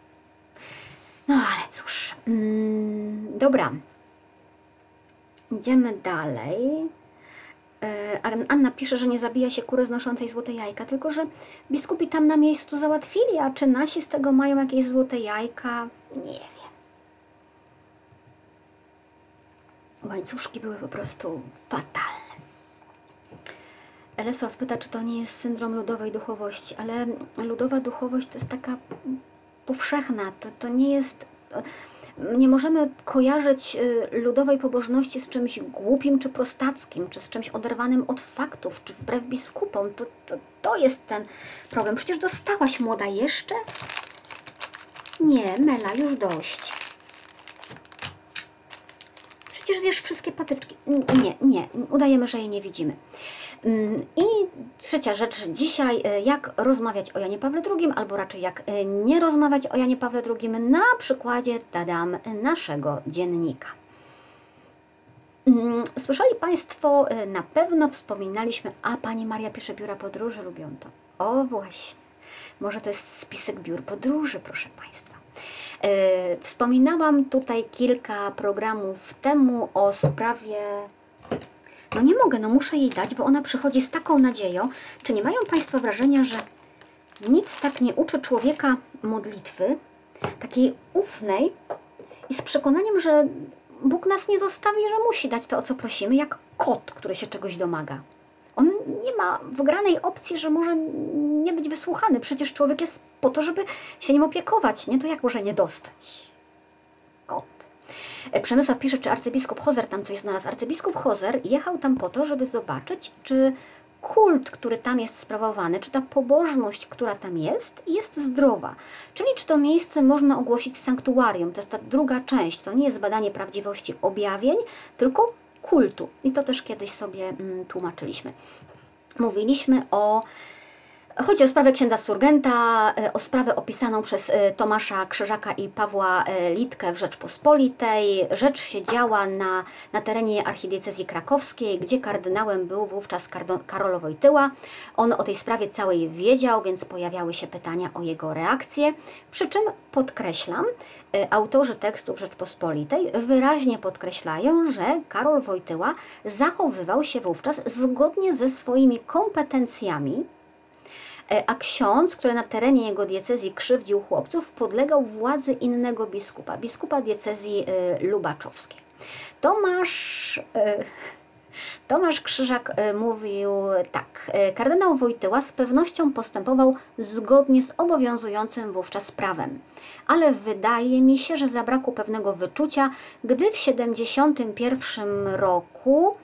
no ale cóż. Mm, dobra. Idziemy dalej. E, Anna pisze, że nie zabija się kury znoszącej złote jajka, tylko że biskupi tam na miejscu załatwili, a czy nasi z tego mają jakieś złote jajka? Nie wiem. Łańcuszki były po prostu fatalne. Elesow pyta, czy to nie jest syndrom ludowej duchowości, ale ludowa duchowość to jest taka powszechna. To, to nie jest. Nie możemy kojarzyć y, ludowej pobożności z czymś głupim czy prostackim, czy z czymś oderwanym od faktów, czy wbrew biskupom. To, to, to jest ten problem. Przecież dostałaś młoda jeszcze? Nie, Mela, już dość. Przecież zjesz wszystkie patyczki. Nie, nie, udajemy, że jej nie widzimy. Mm, I trzecia rzecz dzisiaj, e, jak rozmawiać o Janie Pawle II, albo raczej jak e, nie rozmawiać o Janie Pawle II na przykładzie, tadam, naszego dziennika. Mm, słyszeli Państwo, e, na pewno wspominaliśmy, a Pani Maria pisze biura podróży, lubią to. O właśnie, może to jest spisek biur podróży, proszę Państwa. Wspominałam tutaj kilka programów temu o sprawie no nie mogę, no muszę jej dać, bo ona przychodzi z taką nadzieją. Czy nie mają Państwo wrażenia, że nic tak nie uczy człowieka modlitwy, takiej ufnej i z przekonaniem, że Bóg nas nie zostawi, że musi dać to, o co prosimy, jak kot, który się czegoś domaga. On nie ma wgranej opcji, że może nie być wysłuchany. Przecież człowiek jest po to, żeby się nim opiekować. Nie to jak może nie dostać. E, Przemysław pisze, czy arcybiskup Hozer tam coś znalazł. Arcybiskup Hozer jechał tam po to, żeby zobaczyć, czy kult, który tam jest sprawowany, czy ta pobożność, która tam jest, jest zdrowa. Czyli czy to miejsce można ogłosić sanktuarium. To jest ta druga część. To nie jest badanie prawdziwości objawień, tylko kultu. I to też kiedyś sobie mm, tłumaczyliśmy. Mówiliśmy o Chodzi o sprawę księdza Surgenta, e, o sprawę opisaną przez e, Tomasza Krzyżaka i Pawła e, Litkę w Rzeczpospolitej. Rzecz się działa na, na terenie archidiecezji krakowskiej, gdzie kardynałem był wówczas Karol Wojtyła. On o tej sprawie całej wiedział, więc pojawiały się pytania o jego reakcję. Przy czym podkreślam, autorzy tekstów Rzeczpospolitej wyraźnie podkreślają, że Karol Wojtyła zachowywał się wówczas zgodnie ze swoimi kompetencjami a ksiądz, który na terenie jego diecezji krzywdził chłopców, podlegał władzy innego biskupa, biskupa diecezji e, lubaczowskiej. Tomasz, e, Tomasz Krzyżak e, mówił tak. e, Kardynał Wojtyła z pewnością postępował zgodnie z obowiązującym wówczas prawem. Ale wydaje mi się, że zabrakło pewnego wyczucia, gdy w 71 roku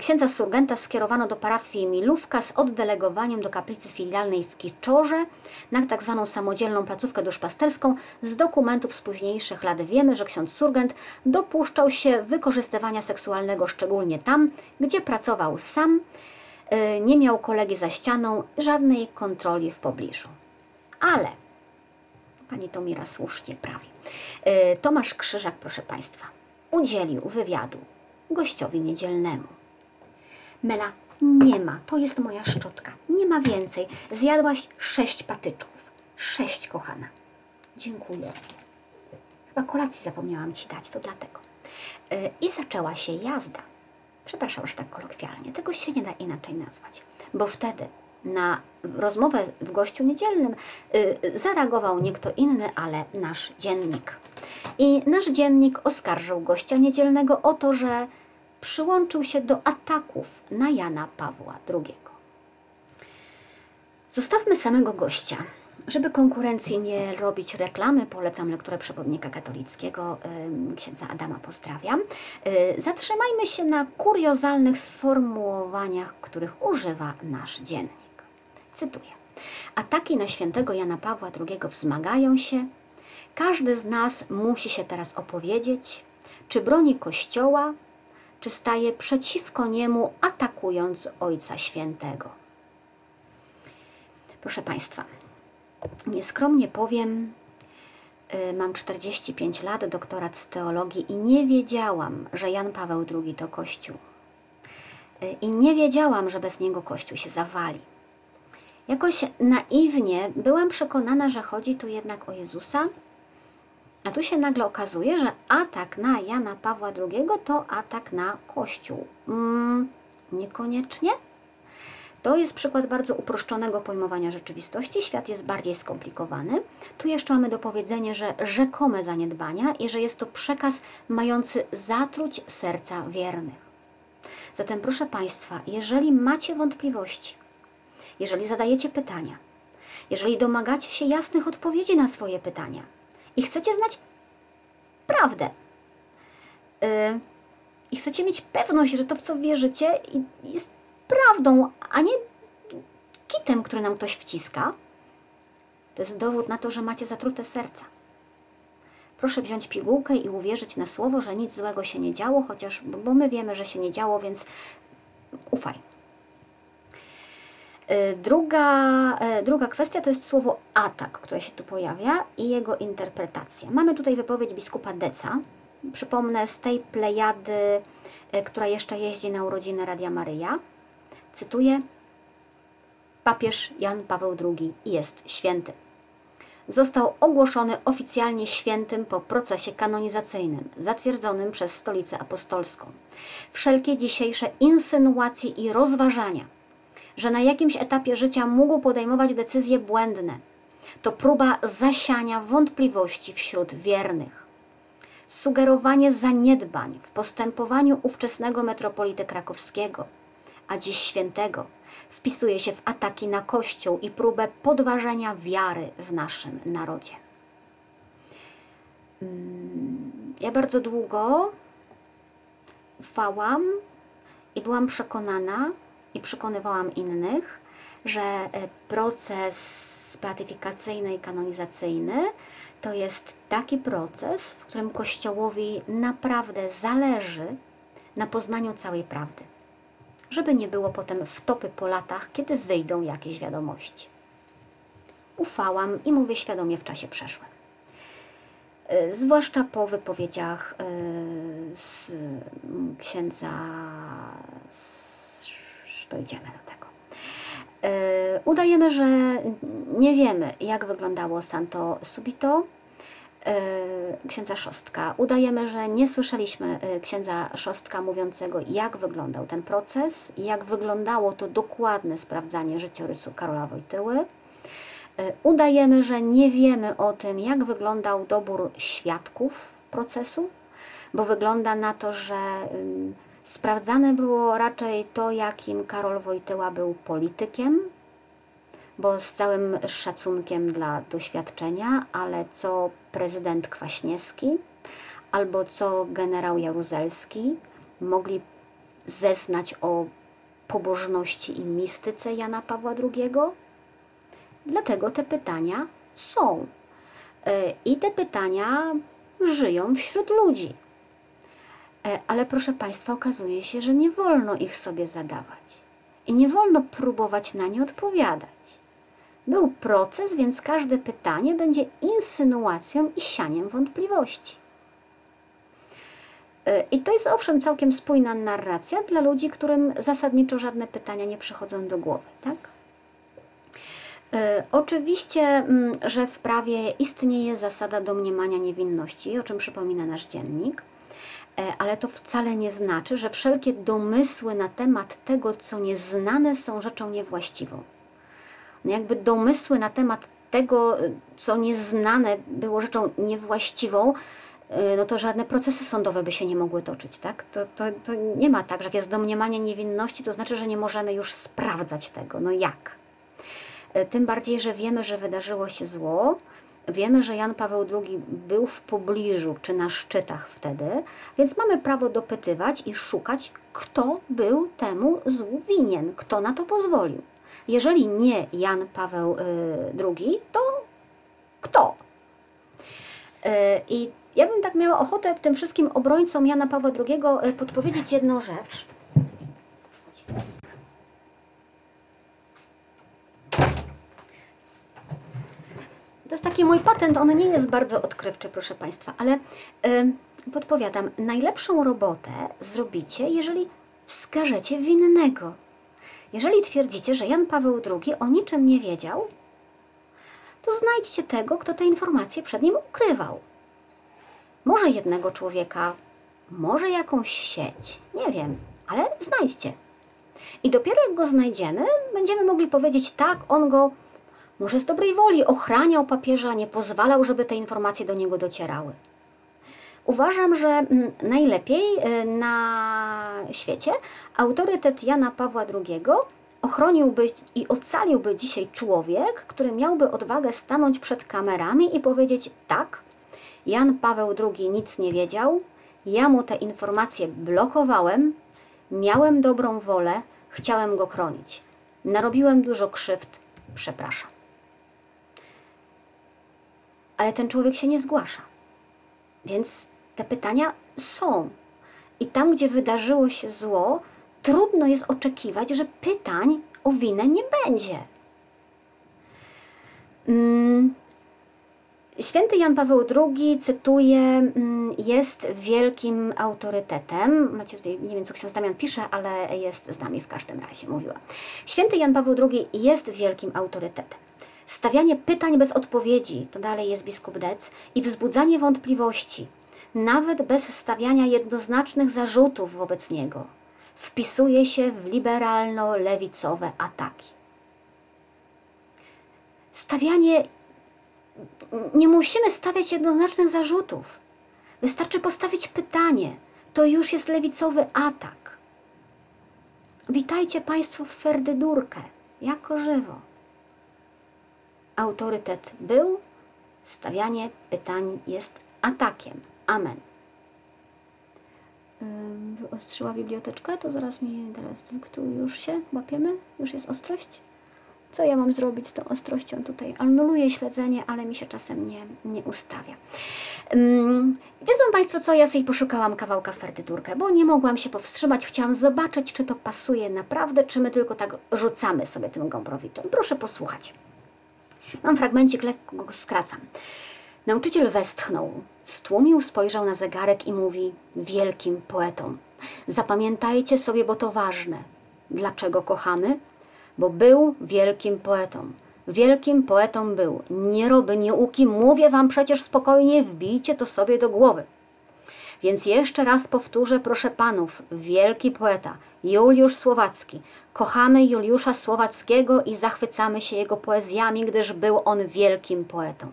księdza Surgenta skierowano do parafii Milówka z oddelegowaniem do kaplicy filialnej w Kiczorze na tak zwaną samodzielną placówkę duszpasterską. Z dokumentów z późniejszych lat wiemy, że ksiądz Surgent dopuszczał się wykorzystywania seksualnego szczególnie tam, gdzie pracował sam, y, nie miał kolegi za ścianą, żadnej kontroli w pobliżu. Ale Pani Tomira słusznie prawi. Y, Tomasz Krzyżak, proszę Państwa, udzielił wywiadu gościowi niedzielnemu. Mela, nie ma, to jest moja szczotka, nie ma więcej. Zjadłaś sześć patyczków. Sześć, kochana. Dziękuję. Chyba kolacji zapomniałam Ci dać, to dlatego. Y, I zaczęła się jazda. Przepraszam, że tak kolokwialnie, tego się nie da inaczej nazwać. Bo wtedy na rozmowę w gościu niedzielnym y, zareagował nie kto inny, ale nasz dziennik. I nasz dziennik oskarżył gościa niedzielnego o to, że przyłączył się do ataków na Jana Pawła II. Zostawmy samego gościa. Żeby konkurencji nie robić reklamy, polecam lekturę przewodnika katolickiego księdza Adama Pozdrawiam. Y, Zatrzymajmy się na kuriozalnych sformułowaniach, których używa nasz dziennik. Cytuję. Ataki na świętego Jana Pawła II wzmagają się. Każdy z nas musi się teraz opowiedzieć, czy broni Kościoła, czy staje przeciwko niemu, atakując Ojca Świętego. Proszę Państwa, nieskromnie powiem, y, mam 45 lat, doktorat z teologii i nie wiedziałam, że Jan Paweł II to Kościół. Y, I nie wiedziałam, że bez niego Kościół się zawali. Jakoś naiwnie byłam przekonana, że chodzi tu jednak o Jezusa, a tu się nagle okazuje, że atak na Jana Pawła II to atak na Kościół. Mm, niekoniecznie. To jest przykład bardzo uproszczonego pojmowania rzeczywistości. Świat jest bardziej skomplikowany. Tu jeszcze mamy do powiedzenia, że rzekome zaniedbania i że jest to przekaz mający zatruć serca wiernych. Zatem, proszę Państwa, jeżeli macie wątpliwości, jeżeli zadajecie pytania, jeżeli domagacie się jasnych odpowiedzi na swoje pytania i chcecie znać prawdę, yy, i chcecie mieć pewność, że to, w co wierzycie, jest prawdą, a nie kitem, który nam ktoś wciska, to jest dowód na to, że macie zatrute serca. Proszę wziąć pigułkę i uwierzyć na słowo, że nic złego się nie działo, chociaż, bo my wiemy, że się nie działo, więc ufaj. Y, Druga, y, druga kwestia to jest słowo atak, które się tu pojawia i jego interpretacja. Mamy tutaj wypowiedź biskupa Deca, przypomnę z tej plejady, y, która jeszcze jeździ na urodziny Radia Maryja. Cytuję: Papież Jan Paweł II jest święty. Został ogłoszony oficjalnie świętym po procesie kanonizacyjnym, zatwierdzonym przez Stolicę Apostolską. Wszelkie dzisiejsze insynuacje i rozważania, że na jakimś etapie życia mógł podejmować decyzje błędne, to próba zasiania wątpliwości wśród wiernych. Sugerowanie zaniedbań w postępowaniu ówczesnego metropolity krakowskiego, a dziś świętego, wpisuje się w ataki na Kościół i próbę podważenia wiary w naszym narodzie. Mm, Ja bardzo długo ufałam i przekonana i przekonywałam innych, że e, proces beatyfikacyjny i kanonizacyjny to jest taki proces, w którym Kościołowi naprawdę zależy na poznaniu całej prawdy żeby nie było potem wtopy po latach, kiedy wyjdą jakieś wiadomości. Ufałam i mówię świadomie w czasie przeszłym. Y, Zwłaszcza po wypowiedziach y, z księdza, z, dojdziemy do tego. Y, Udajemy, że nie wiemy, jak wyglądało Santo Subito, y, księdza Szostka. Udajemy, że nie słyszeliśmy y, księdza Szostka mówiącego, jak wyglądał ten proces, jak wyglądało to dokładne sprawdzanie życiorysu Karola Wojtyły. Udajemy, że nie wiemy o tym, jak wyglądał dobór świadków procesu, bo wygląda na to, że Sprawdzane było raczej to, jakim Karol Wojtyła był politykiem, bo z całym szacunkiem dla doświadczenia, ale co prezydent Kwaśniewski albo co generał Jaruzelski mogli zeznać o pobożności i mistyce Jana Pawła II? Dlatego te pytania są. E, I te pytania żyją wśród ludzi. E, ale proszę Państwa, okazuje się, że nie wolno ich sobie zadawać i nie wolno próbować na nie odpowiadać. Był proces, więc każde pytanie będzie insynuacją i sianiem wątpliwości. E, I to jest owszem całkiem spójna narracja dla ludzi, którym zasadniczo żadne pytania nie przychodzą do głowy, tak? E, oczywiście, mm, że w prawie istnieje zasada domniemania niewinności, o czym przypomina nasz dziennik, ale to wcale nie znaczy, że wszelkie domysły na temat tego, co nieznane, są rzeczą niewłaściwą. No jakby domysły na temat tego, co nieznane, było rzeczą niewłaściwą, e, no to żadne procesy sądowe by się nie mogły toczyć, tak? To, to, to nie ma tak, że jak jest domniemanie niewinności, to znaczy, że nie możemy już sprawdzać tego. No jak? E, tym bardziej, że wiemy, że wydarzyło się zło. Wiemy, że Jan Paweł II był w pobliżu czy na szczytach wtedy, więc mamy prawo dopytywać i szukać, kto był temu złu winien, kto na to pozwolił. Jeżeli nie Jan Paweł II, to kto? E, I ja bym tak miała ochotę tym wszystkim obrońcom Jana Pawła II podpowiedzieć jedną rzecz. To jest taki mój patent, on nie jest bardzo odkrywczy, proszę Państwa, ale podpowiadam, najlepszą robotę zrobicie, jeżeli wskażecie winnego. Jeżeli twierdzicie, że Jan Paweł II o niczym nie wiedział, to znajdźcie tego, kto te informacje przed nim ukrywał. Może jednego człowieka, może jakąś sieć, nie wiem, ale znajdźcie. I dopiero jak go znajdziemy, będziemy mogli powiedzieć, tak, on go może z dobrej woli ochraniał papieża, nie pozwalał, żeby te informacje do niego docierały. Uważam, że mm, najlepiej y, na świecie autorytet Jana Pawła II ochroniłby i ocaliłby dzisiaj człowiek, który miałby odwagę stanąć przed kamerami i powiedzieć: Tak, Jan Paweł II nic nie wiedział, ja mu te informacje blokowałem, miałem dobrą wolę, chciałem go chronić. Narobiłem dużo krzywd, przepraszam ale ten człowiek się nie zgłasza. Więc te pytania są. I tam, gdzie wydarzyło się zło, trudno jest oczekiwać, że pytań o winę nie będzie. Mm. Święty Jan Paweł II, cytuję, mm, jest wielkim autorytetem. Macie tutaj, nie wiem co ksiądz Damian pisze, ale jest z nami w każdym razie, mówiła. Święty Jan Paweł II jest wielkim autorytetem. Stawianie pytań bez odpowiedzi, to dalej jest biskup Dec, i wzbudzanie wątpliwości, nawet bez stawiania jednoznacznych zarzutów wobec niego, wpisuje się w liberalno-lewicowe ataki. Stawianie. Nie musimy stawiać jednoznacznych zarzutów. Wystarczy postawić pytanie. To już jest lewicowy atak. Witajcie Państwo w Ferdydurkę, jako żywo autorytet był, stawianie pytań jest atakiem. Amen. Wyostrzyła biblioteczkę, to zaraz mi teraz tu już się łapiemy, już jest ostrość. Co ja mam zrobić z tą ostrością tutaj? Anuluję śledzenie, ale mi się czasem nie, nie ustawia. Um, wiedzą Państwo co, ja sobie poszukałam kawałka ferdydurkę, bo nie mogłam się powstrzymać. Chciałam zobaczyć, czy to pasuje naprawdę, czy my tylko tak rzucamy sobie tym gąbrowiczem. Proszę posłuchać. Mam fragmencik, lekko go skracam. Nauczyciel westchnął, stłumił, spojrzał na zegarek i mówi wielkim poetom. Zapamiętajcie sobie, bo to ważne. Dlaczego kochamy? Bo był wielkim poetą. Wielkim poetą był. Nie roby, nie uki, mówię wam przecież spokojnie, wbijcie to sobie do głowy. Więc jeszcze raz powtórzę, proszę panów, wielki poeta, Juliusz Słowacki. Kochamy Juliusza Słowackiego i zachwycamy się jego poezjami, gdyż był on wielkim poetą.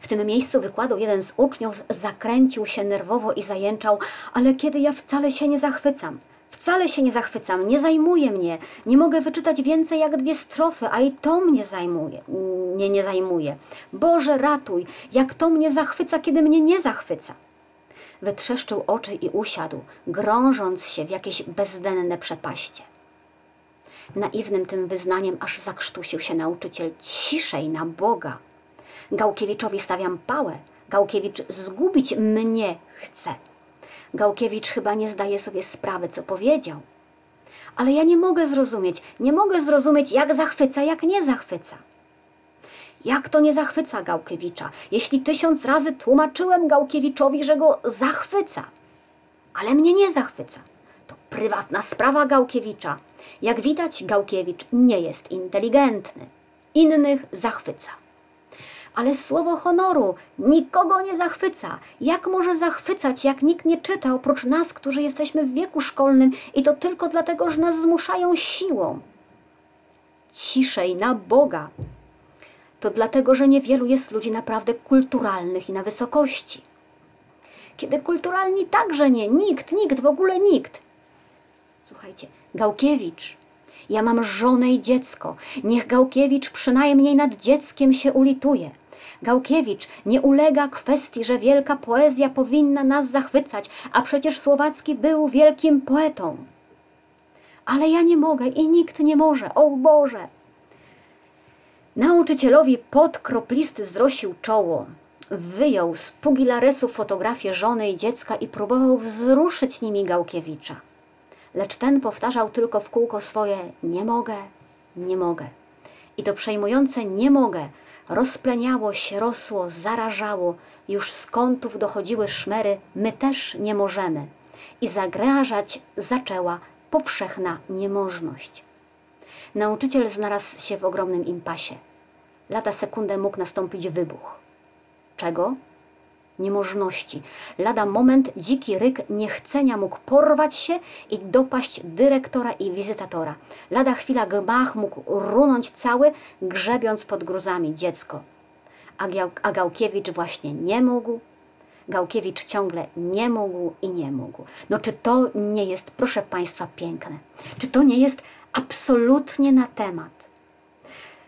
W tym miejscu wykładu jeden z uczniów zakręcił się nerwowo i zajęczał, ale kiedy ja wcale się nie zachwycam. Wcale się nie zachwycam, nie zajmuje mnie. Nie mogę wyczytać więcej jak dwie strofy, a i to mnie zajmuje. Nie, nie zajmuje. Boże, ratuj, jak to mnie zachwyca, kiedy mnie nie zachwyca. Wytrzeszczył oczy i usiadł, grążąc się w jakieś bezdenne przepaście. Naiwnym tym wyznaniem aż zakrztusił się nauczyciel. Ciszej na Boga. Gałkiewiczowi stawiam pałę. Gałkiewicz zgubić mnie chce. Gałkiewicz chyba nie zdaje sobie sprawy, co powiedział. Ale ja nie mogę zrozumieć, nie mogę zrozumieć, jak zachwyca, jak nie zachwyca. Jak to nie zachwyca Gałkiewicza, jeśli tysiąc razy tłumaczyłem Gałkiewiczowi, że go zachwyca? Ale mnie nie zachwyca. To prywatna sprawa Gałkiewicza. Jak widać, Gałkiewicz nie jest inteligentny. Innych zachwyca. Ale słowo honoru nikogo nie zachwyca. Jak może zachwycać, jak nikt nie czyta, oprócz nas, którzy jesteśmy w wieku szkolnym i to tylko dlatego, że nas zmuszają siłą? Ciszej na Boga. To dlatego, że niewielu jest ludzi naprawdę kulturalnych i na wysokości. Kiedy kulturalni także nie, nikt, nikt, w ogóle nikt. Słuchajcie, Gałkiewicz ja mam żonę i dziecko. Niech Gałkiewicz przynajmniej nad dzieckiem się ulituje. Gałkiewicz nie ulega kwestii, że wielka poezja powinna nas zachwycać, a przecież Słowacki był wielkim poetą. Ale ja nie mogę i nikt nie może, o Boże! Nauczycielowi podkroplisty zrosił czoło, wyjął z pugilaresu fotografię żony i dziecka i próbował wzruszyć nimi Gałkiewicza. Lecz ten powtarzał tylko w kółko swoje nie mogę, nie mogę. I to przejmujące nie mogę rozpleniało się, rosło, zarażało, już z kątów dochodziły szmery, my też nie możemy. I zagrażać zaczęła powszechna niemożność. Nauczyciel znalazł się w ogromnym impasie. Lata sekundę mógł nastąpić wybuch. Czego? niemożności. Lada moment dziki ryk niechcenia mógł porwać się i dopaść dyrektora i wizytatora. Lada chwila gmach mógł runąć cały, grzebiąc pod gruzami dziecko. A, a Gałkiewicz właśnie nie mógł. Gałkiewicz ciągle nie mógł i nie mógł. No czy to nie jest, proszę Państwa, piękne? Czy to nie jest absolutnie na temat?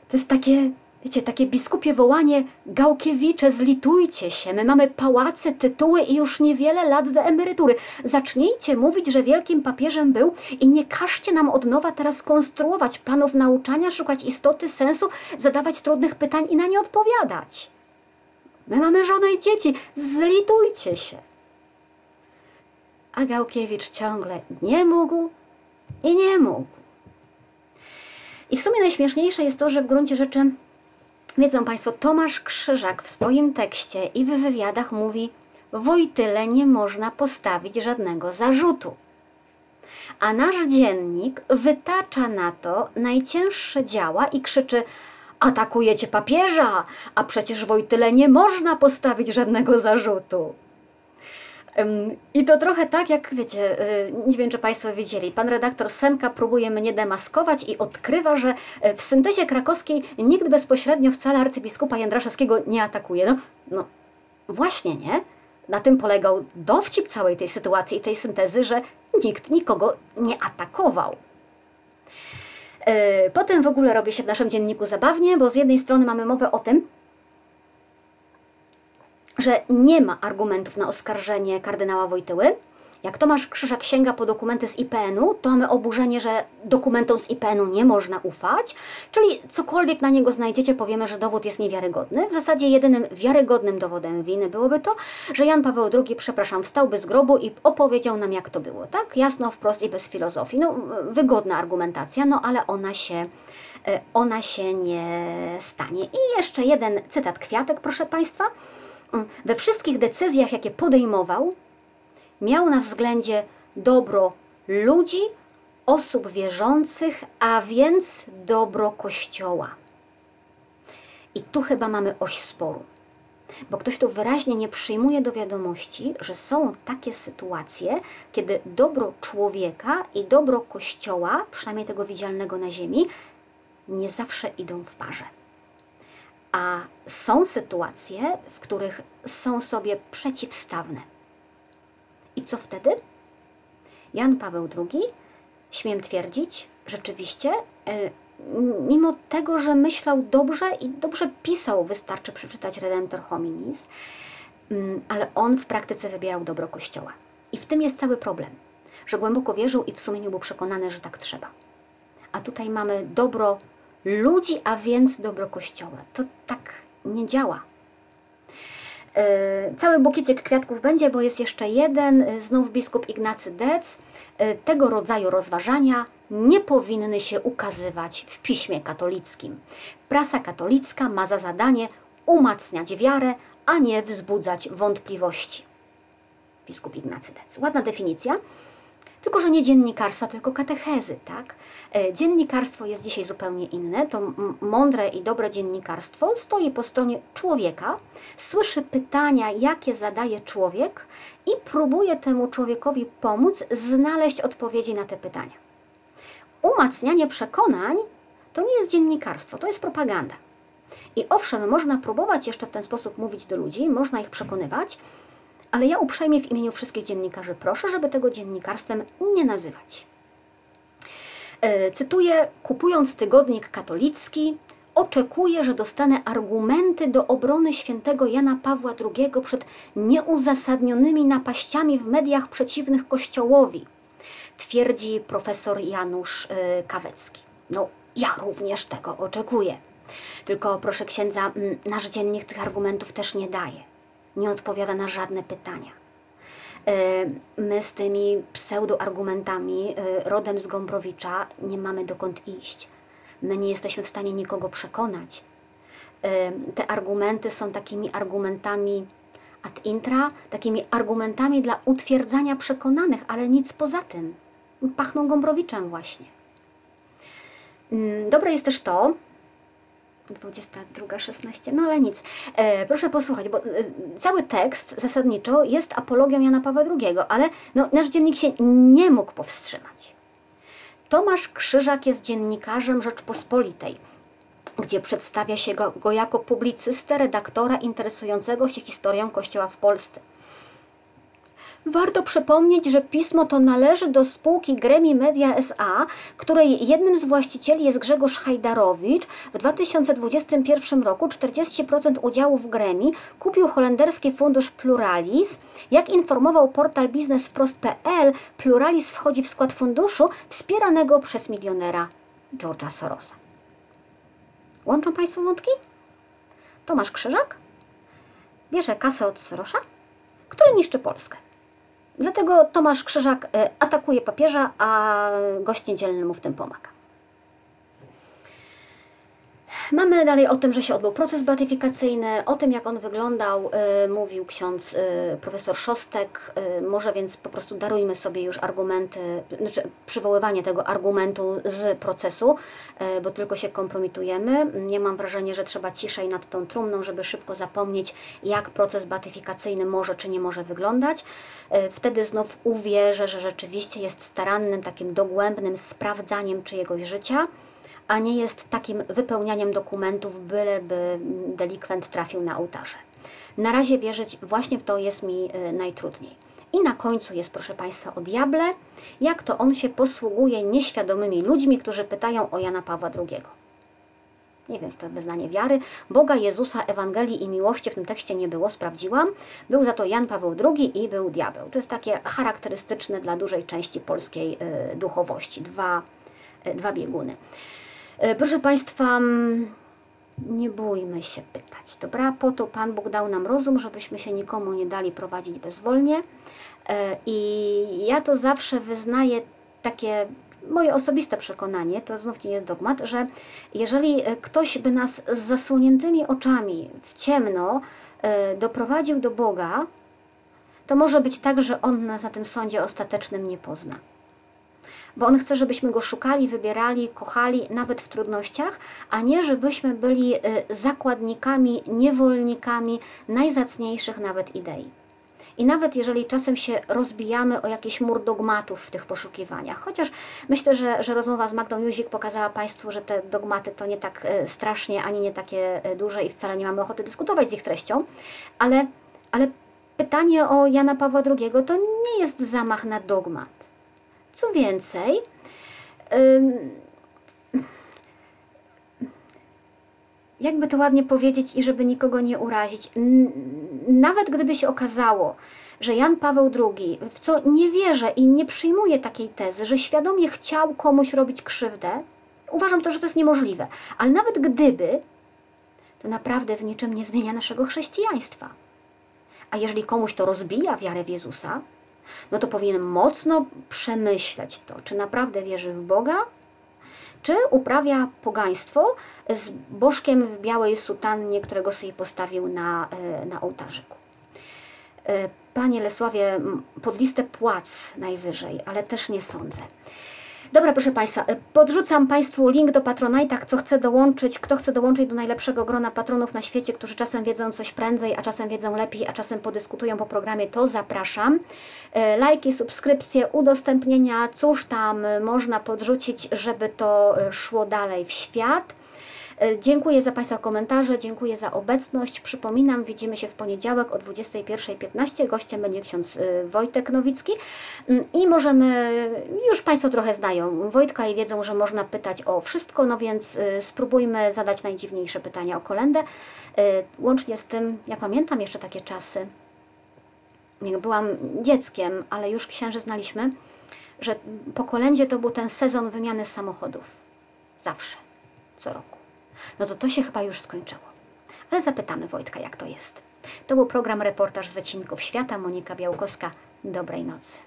To jest takie Wiecie, takie biskupie wołanie, Gałkiewicze, zlitujcie się, my mamy pałace, tytuły i już niewiele lat do emerytury. Zacznijcie mówić, że wielkim papieżem był i nie każcie nam od nowa teraz konstruować planów nauczania, szukać istoty, sensu, zadawać trudnych pytań i na nie odpowiadać. My mamy żonę i dzieci, zlitujcie się. A Gałkiewicz ciągle nie mógł i nie mógł. I w sumie najśmieszniejsze jest to, że w gruncie rzeczy Wiedzą Państwo, Tomasz Krzyżak w swoim tekście i w wywiadach mówi Wojtyle nie można postawić żadnego zarzutu. A nasz dziennik wytacza na to najcięższe działa i krzyczy atakujecie papieża, a przecież Wojtyle nie można postawić żadnego zarzutu. I to trochę tak, jak wiecie, y, nie wiem, czy Państwo wiedzieli, pan redaktor Semka próbuje mnie demaskować i odkrywa, że e, w syntezie krakowskiej nikt bezpośrednio wcale arcybiskupa Jędraszewskiego nie atakuje. No, no właśnie nie. Na tym polegał dowcip całej tej sytuacji i tej syntezy, że nikt nikogo nie atakował. E, potem w ogóle robi się w naszym dzienniku zabawnie, bo z jednej strony mamy mowę o tym, że nie ma argumentów na oskarżenie kardynała Wojtyły. Jak Tomasz Krzyżak sięga po dokumenty z IPN-u, to mamy oburzenie, że dokumentom z IPN-u nie można ufać, czyli cokolwiek na niego znajdziecie, powiemy, że dowód jest niewiarygodny. W zasadzie jedynym wiarygodnym dowodem winy byłoby to, że Jan Paweł II, przepraszam, wstałby z grobu i opowiedział nam, jak to było, tak? Jasno, wprost i bez filozofii. No, wygodna argumentacja, no ale ona się, e, ona się nie stanie. I jeszcze jeden cytat kwiatek, proszę Państwa we wszystkich decyzjach, jakie podejmował, miał na względzie dobro ludzi, osób wierzących, a więc dobro Kościoła. I tu chyba mamy oś sporu. Bo ktoś tu wyraźnie nie przyjmuje do wiadomości, że są takie sytuacje, kiedy dobro człowieka i dobro Kościoła, przynajmniej tego widzialnego na ziemi, nie zawsze idą w parze. A są sytuacje, w których są sobie przeciwstawne. I co wtedy? Jan Paweł II, śmiem twierdzić, rzeczywiście, e, mimo tego, że myślał dobrze i dobrze pisał, wystarczy przeczytać Redemptor Hominis, mm, ale on w praktyce wybierał dobro Kościoła. I w tym jest cały problem, że głęboko wierzył i w sumie nie był przekonany, że tak trzeba. A tutaj mamy dobro ludzi, a więc dobro Kościoła. To tak nie działa. E, cały bukiecik kwiatków będzie, bo jest jeszcze jeden, e, znów biskup Ignacy Dec. E, tego rodzaju rozważania nie powinny się ukazywać w piśmie katolickim. Prasa katolicka ma za zadanie umacniać wiarę, a nie wzbudzać wątpliwości. Biskup Ignacy Dec. Ładna definicja. Tylko, że nie dziennikarstwa, tylko katechezy, tak? E, dziennikarstwo jest dzisiaj zupełnie inne. To mądre i dobre dziennikarstwo stoi po stronie człowieka, słyszy pytania, jakie zadaje człowiek i próbuje temu człowiekowi pomóc znaleźć odpowiedzi na te pytania. Umacnianie przekonań to nie jest dziennikarstwo, to jest propaganda. I owszem, można próbować jeszcze w ten sposób mówić do ludzi, można ich przekonywać, ale ja uprzejmie w imieniu wszystkich dziennikarzy proszę, żeby tego dziennikarstwem nie nazywać. E, cytuję, kupując tygodnik katolicki, oczekuję, że dostanę argumenty do obrony świętego Jana Pawła II przed nieuzasadnionymi napaściami w mediach przeciwnych Kościołowi, twierdzi profesor Janusz e, Kawecki. No, ja również tego oczekuję. Tylko proszę księdza, nasz dziennik tych argumentów też nie daje. Nie odpowiada na żadne pytania. E, my z tymi pseudoargumentami e, rodem z Gombrowicza nie mamy dokąd iść. My nie jesteśmy w stanie nikogo przekonać. E, te argumenty są takimi argumentami ad intra, takimi argumentami dla utwierdzania przekonanych, ale nic poza tym. Pachną Gombrowiczem właśnie. Mm, dobre jest też to, 22.16, no ale nic. E, proszę posłuchać, bo e, cały tekst zasadniczo jest apologią Jana Pawła II, ale no, nasz dziennik się nie mógł powstrzymać. Tomasz Krzyżak jest dziennikarzem Rzeczpospolitej, gdzie przedstawia się go, go jako publicystę, redaktora interesującego się historią Kościoła w Polsce. Warto przypomnieć, że pismo to należy do spółki Gremi Media SA, której jednym z właścicieli jest Grzegorz Hajdarowicz. W 2021 roku 40% udziałów w Gremi kupił holenderski fundusz Pluralis. Jak informował portal bizneswprost.pl, Pluralis wchodzi w skład funduszu wspieranego przez milionera George'a Sorosa. Łączą Państwo wątki? Tomasz Krzyżak bierze kasę od Sorosa, który niszczy Polskę. Dlatego Tomasz Krzyżak e, atakuje papieża, a gość niedzielny mu w tym pomaga. Mamy dalej o tym, że się odbył proces beatyfikacyjny, o tym jak on wyglądał, y, mówił ksiądz y, profesor Szostek. Y, może więc po prostu darujmy sobie już argumenty, znaczy przywoływanie tego argumentu z procesu, bo tylko się kompromitujemy. Nie mam wrażenia, że trzeba ciszej nad tą trumną, żeby szybko zapomnieć, jak proces beatyfikacyjny może czy nie może wyglądać. Wtedy znów uwierzę, że rzeczywiście jest starannym, takim dogłębnym sprawdzaniem czyjegoś życia a nie jest takim wypełnianiem dokumentów, byleby delikwent trafił na ołtarze. Na razie wierzyć właśnie w to jest mi y, najtrudniej. I na końcu jest, proszę Państwa, o diable, jak to on się posługuje nieświadomymi ludźmi, którzy pytają o Jana Pawła II. Nie wiem, czy to wyznanie wiary. Boga, Jezusa, Ewangelii i miłości w tym tekście nie było, sprawdziłam. Był za to Jan Paweł II i był diabeł. To jest takie charakterystyczne dla dużej części polskiej y, duchowości. Dwa, y, dwa bieguny. E, proszę Państwa, nie bójmy się pytać, dobra? Po to Pan Bóg dał nam rozum, żebyśmy się nikomu nie dali prowadzić bezwolnie. E, I ja to zawsze wyznaję takie moje osobiste przekonanie, to znów nie jest dogmat, że jeżeli e, ktoś by nas z zasłoniętymi oczami w ciemno doprowadził do Boga, to może być tak, że On nas na tym sądzie ostatecznym nie pozna bo On chce, żebyśmy Go szukali, wybierali, kochali, nawet w trudnościach, a nie żebyśmy byli y, zakładnikami, niewolnikami najzacniejszych nawet idei. I nawet jeżeli czasem się rozbijamy o jakiś mur dogmatów w tych poszukiwaniach, chociaż myślę, że, że rozmowa z Magdą Józik pokazała Państwu, że te dogmaty to nie tak e, strasznie, ani nie takie e, duże i wcale nie mamy ochoty dyskutować z ich treścią, ale, ale pytanie o Jana Pawła II to nie jest zamach na dogmat. Co więcej, jakby to ładnie powiedzieć i żeby nikogo nie urazić, nawet gdyby się okazało, że Jan Paweł II, w co nie wierzę i nie przyjmuję takiej tezy, że świadomie chciał komuś robić krzywdę, uważam to, że to jest niemożliwe. Ale nawet gdyby, to naprawdę w niczym nie zmienia naszego chrześcijaństwa. A jeżeli komuś to rozbija wiarę w Jezusa, no to powinien mocno przemyśleć to, czy naprawdę wierzy w Boga, czy uprawia pogaństwo z bożkiem w białej sutannie, którego sobie postawił na, e, na ołtarzyku. E, Panie Lesławie, pod listę płac najwyżej, ale też nie sądzę. Dobra, proszę Państwa, e, podrzucam Państwu link do Patronite'a, kto chce dołączyć, kto chce dołączyć do najlepszego grona patronów na świecie, którzy czasem wiedzą coś prędzej, a czasem wiedzą lepiej, a czasem podyskutują po programie, to zapraszam. E, lajki, subskrypcje, udostępnienia, cóż tam można podrzucić, żeby to szło dalej w świat. E, dziękuję za Państwa komentarze, dziękuję za obecność. Przypominam, widzimy się w poniedziałek o 21.15. Gościem będzie ksiądz e, Wojtek Nowicki mm, i możemy, już Państwo trochę znają Wojtka i wiedzą, że można pytać o wszystko, no więc e, spróbujmy zadać najdziwniejsze pytania o kolendę. Łącznie z tym, ja pamiętam jeszcze takie czasy, jak byłam dzieckiem, ale już księży znaliśmy, że po kolędzie to był ten sezon wymiany samochodów. Zawsze, co roku no to to się chyba już skończyło. Ale zapytamy Wojtka, jak to jest. To był program Reportaż z Wycinków Świata. Monika Białkowska. Dobrej nocy.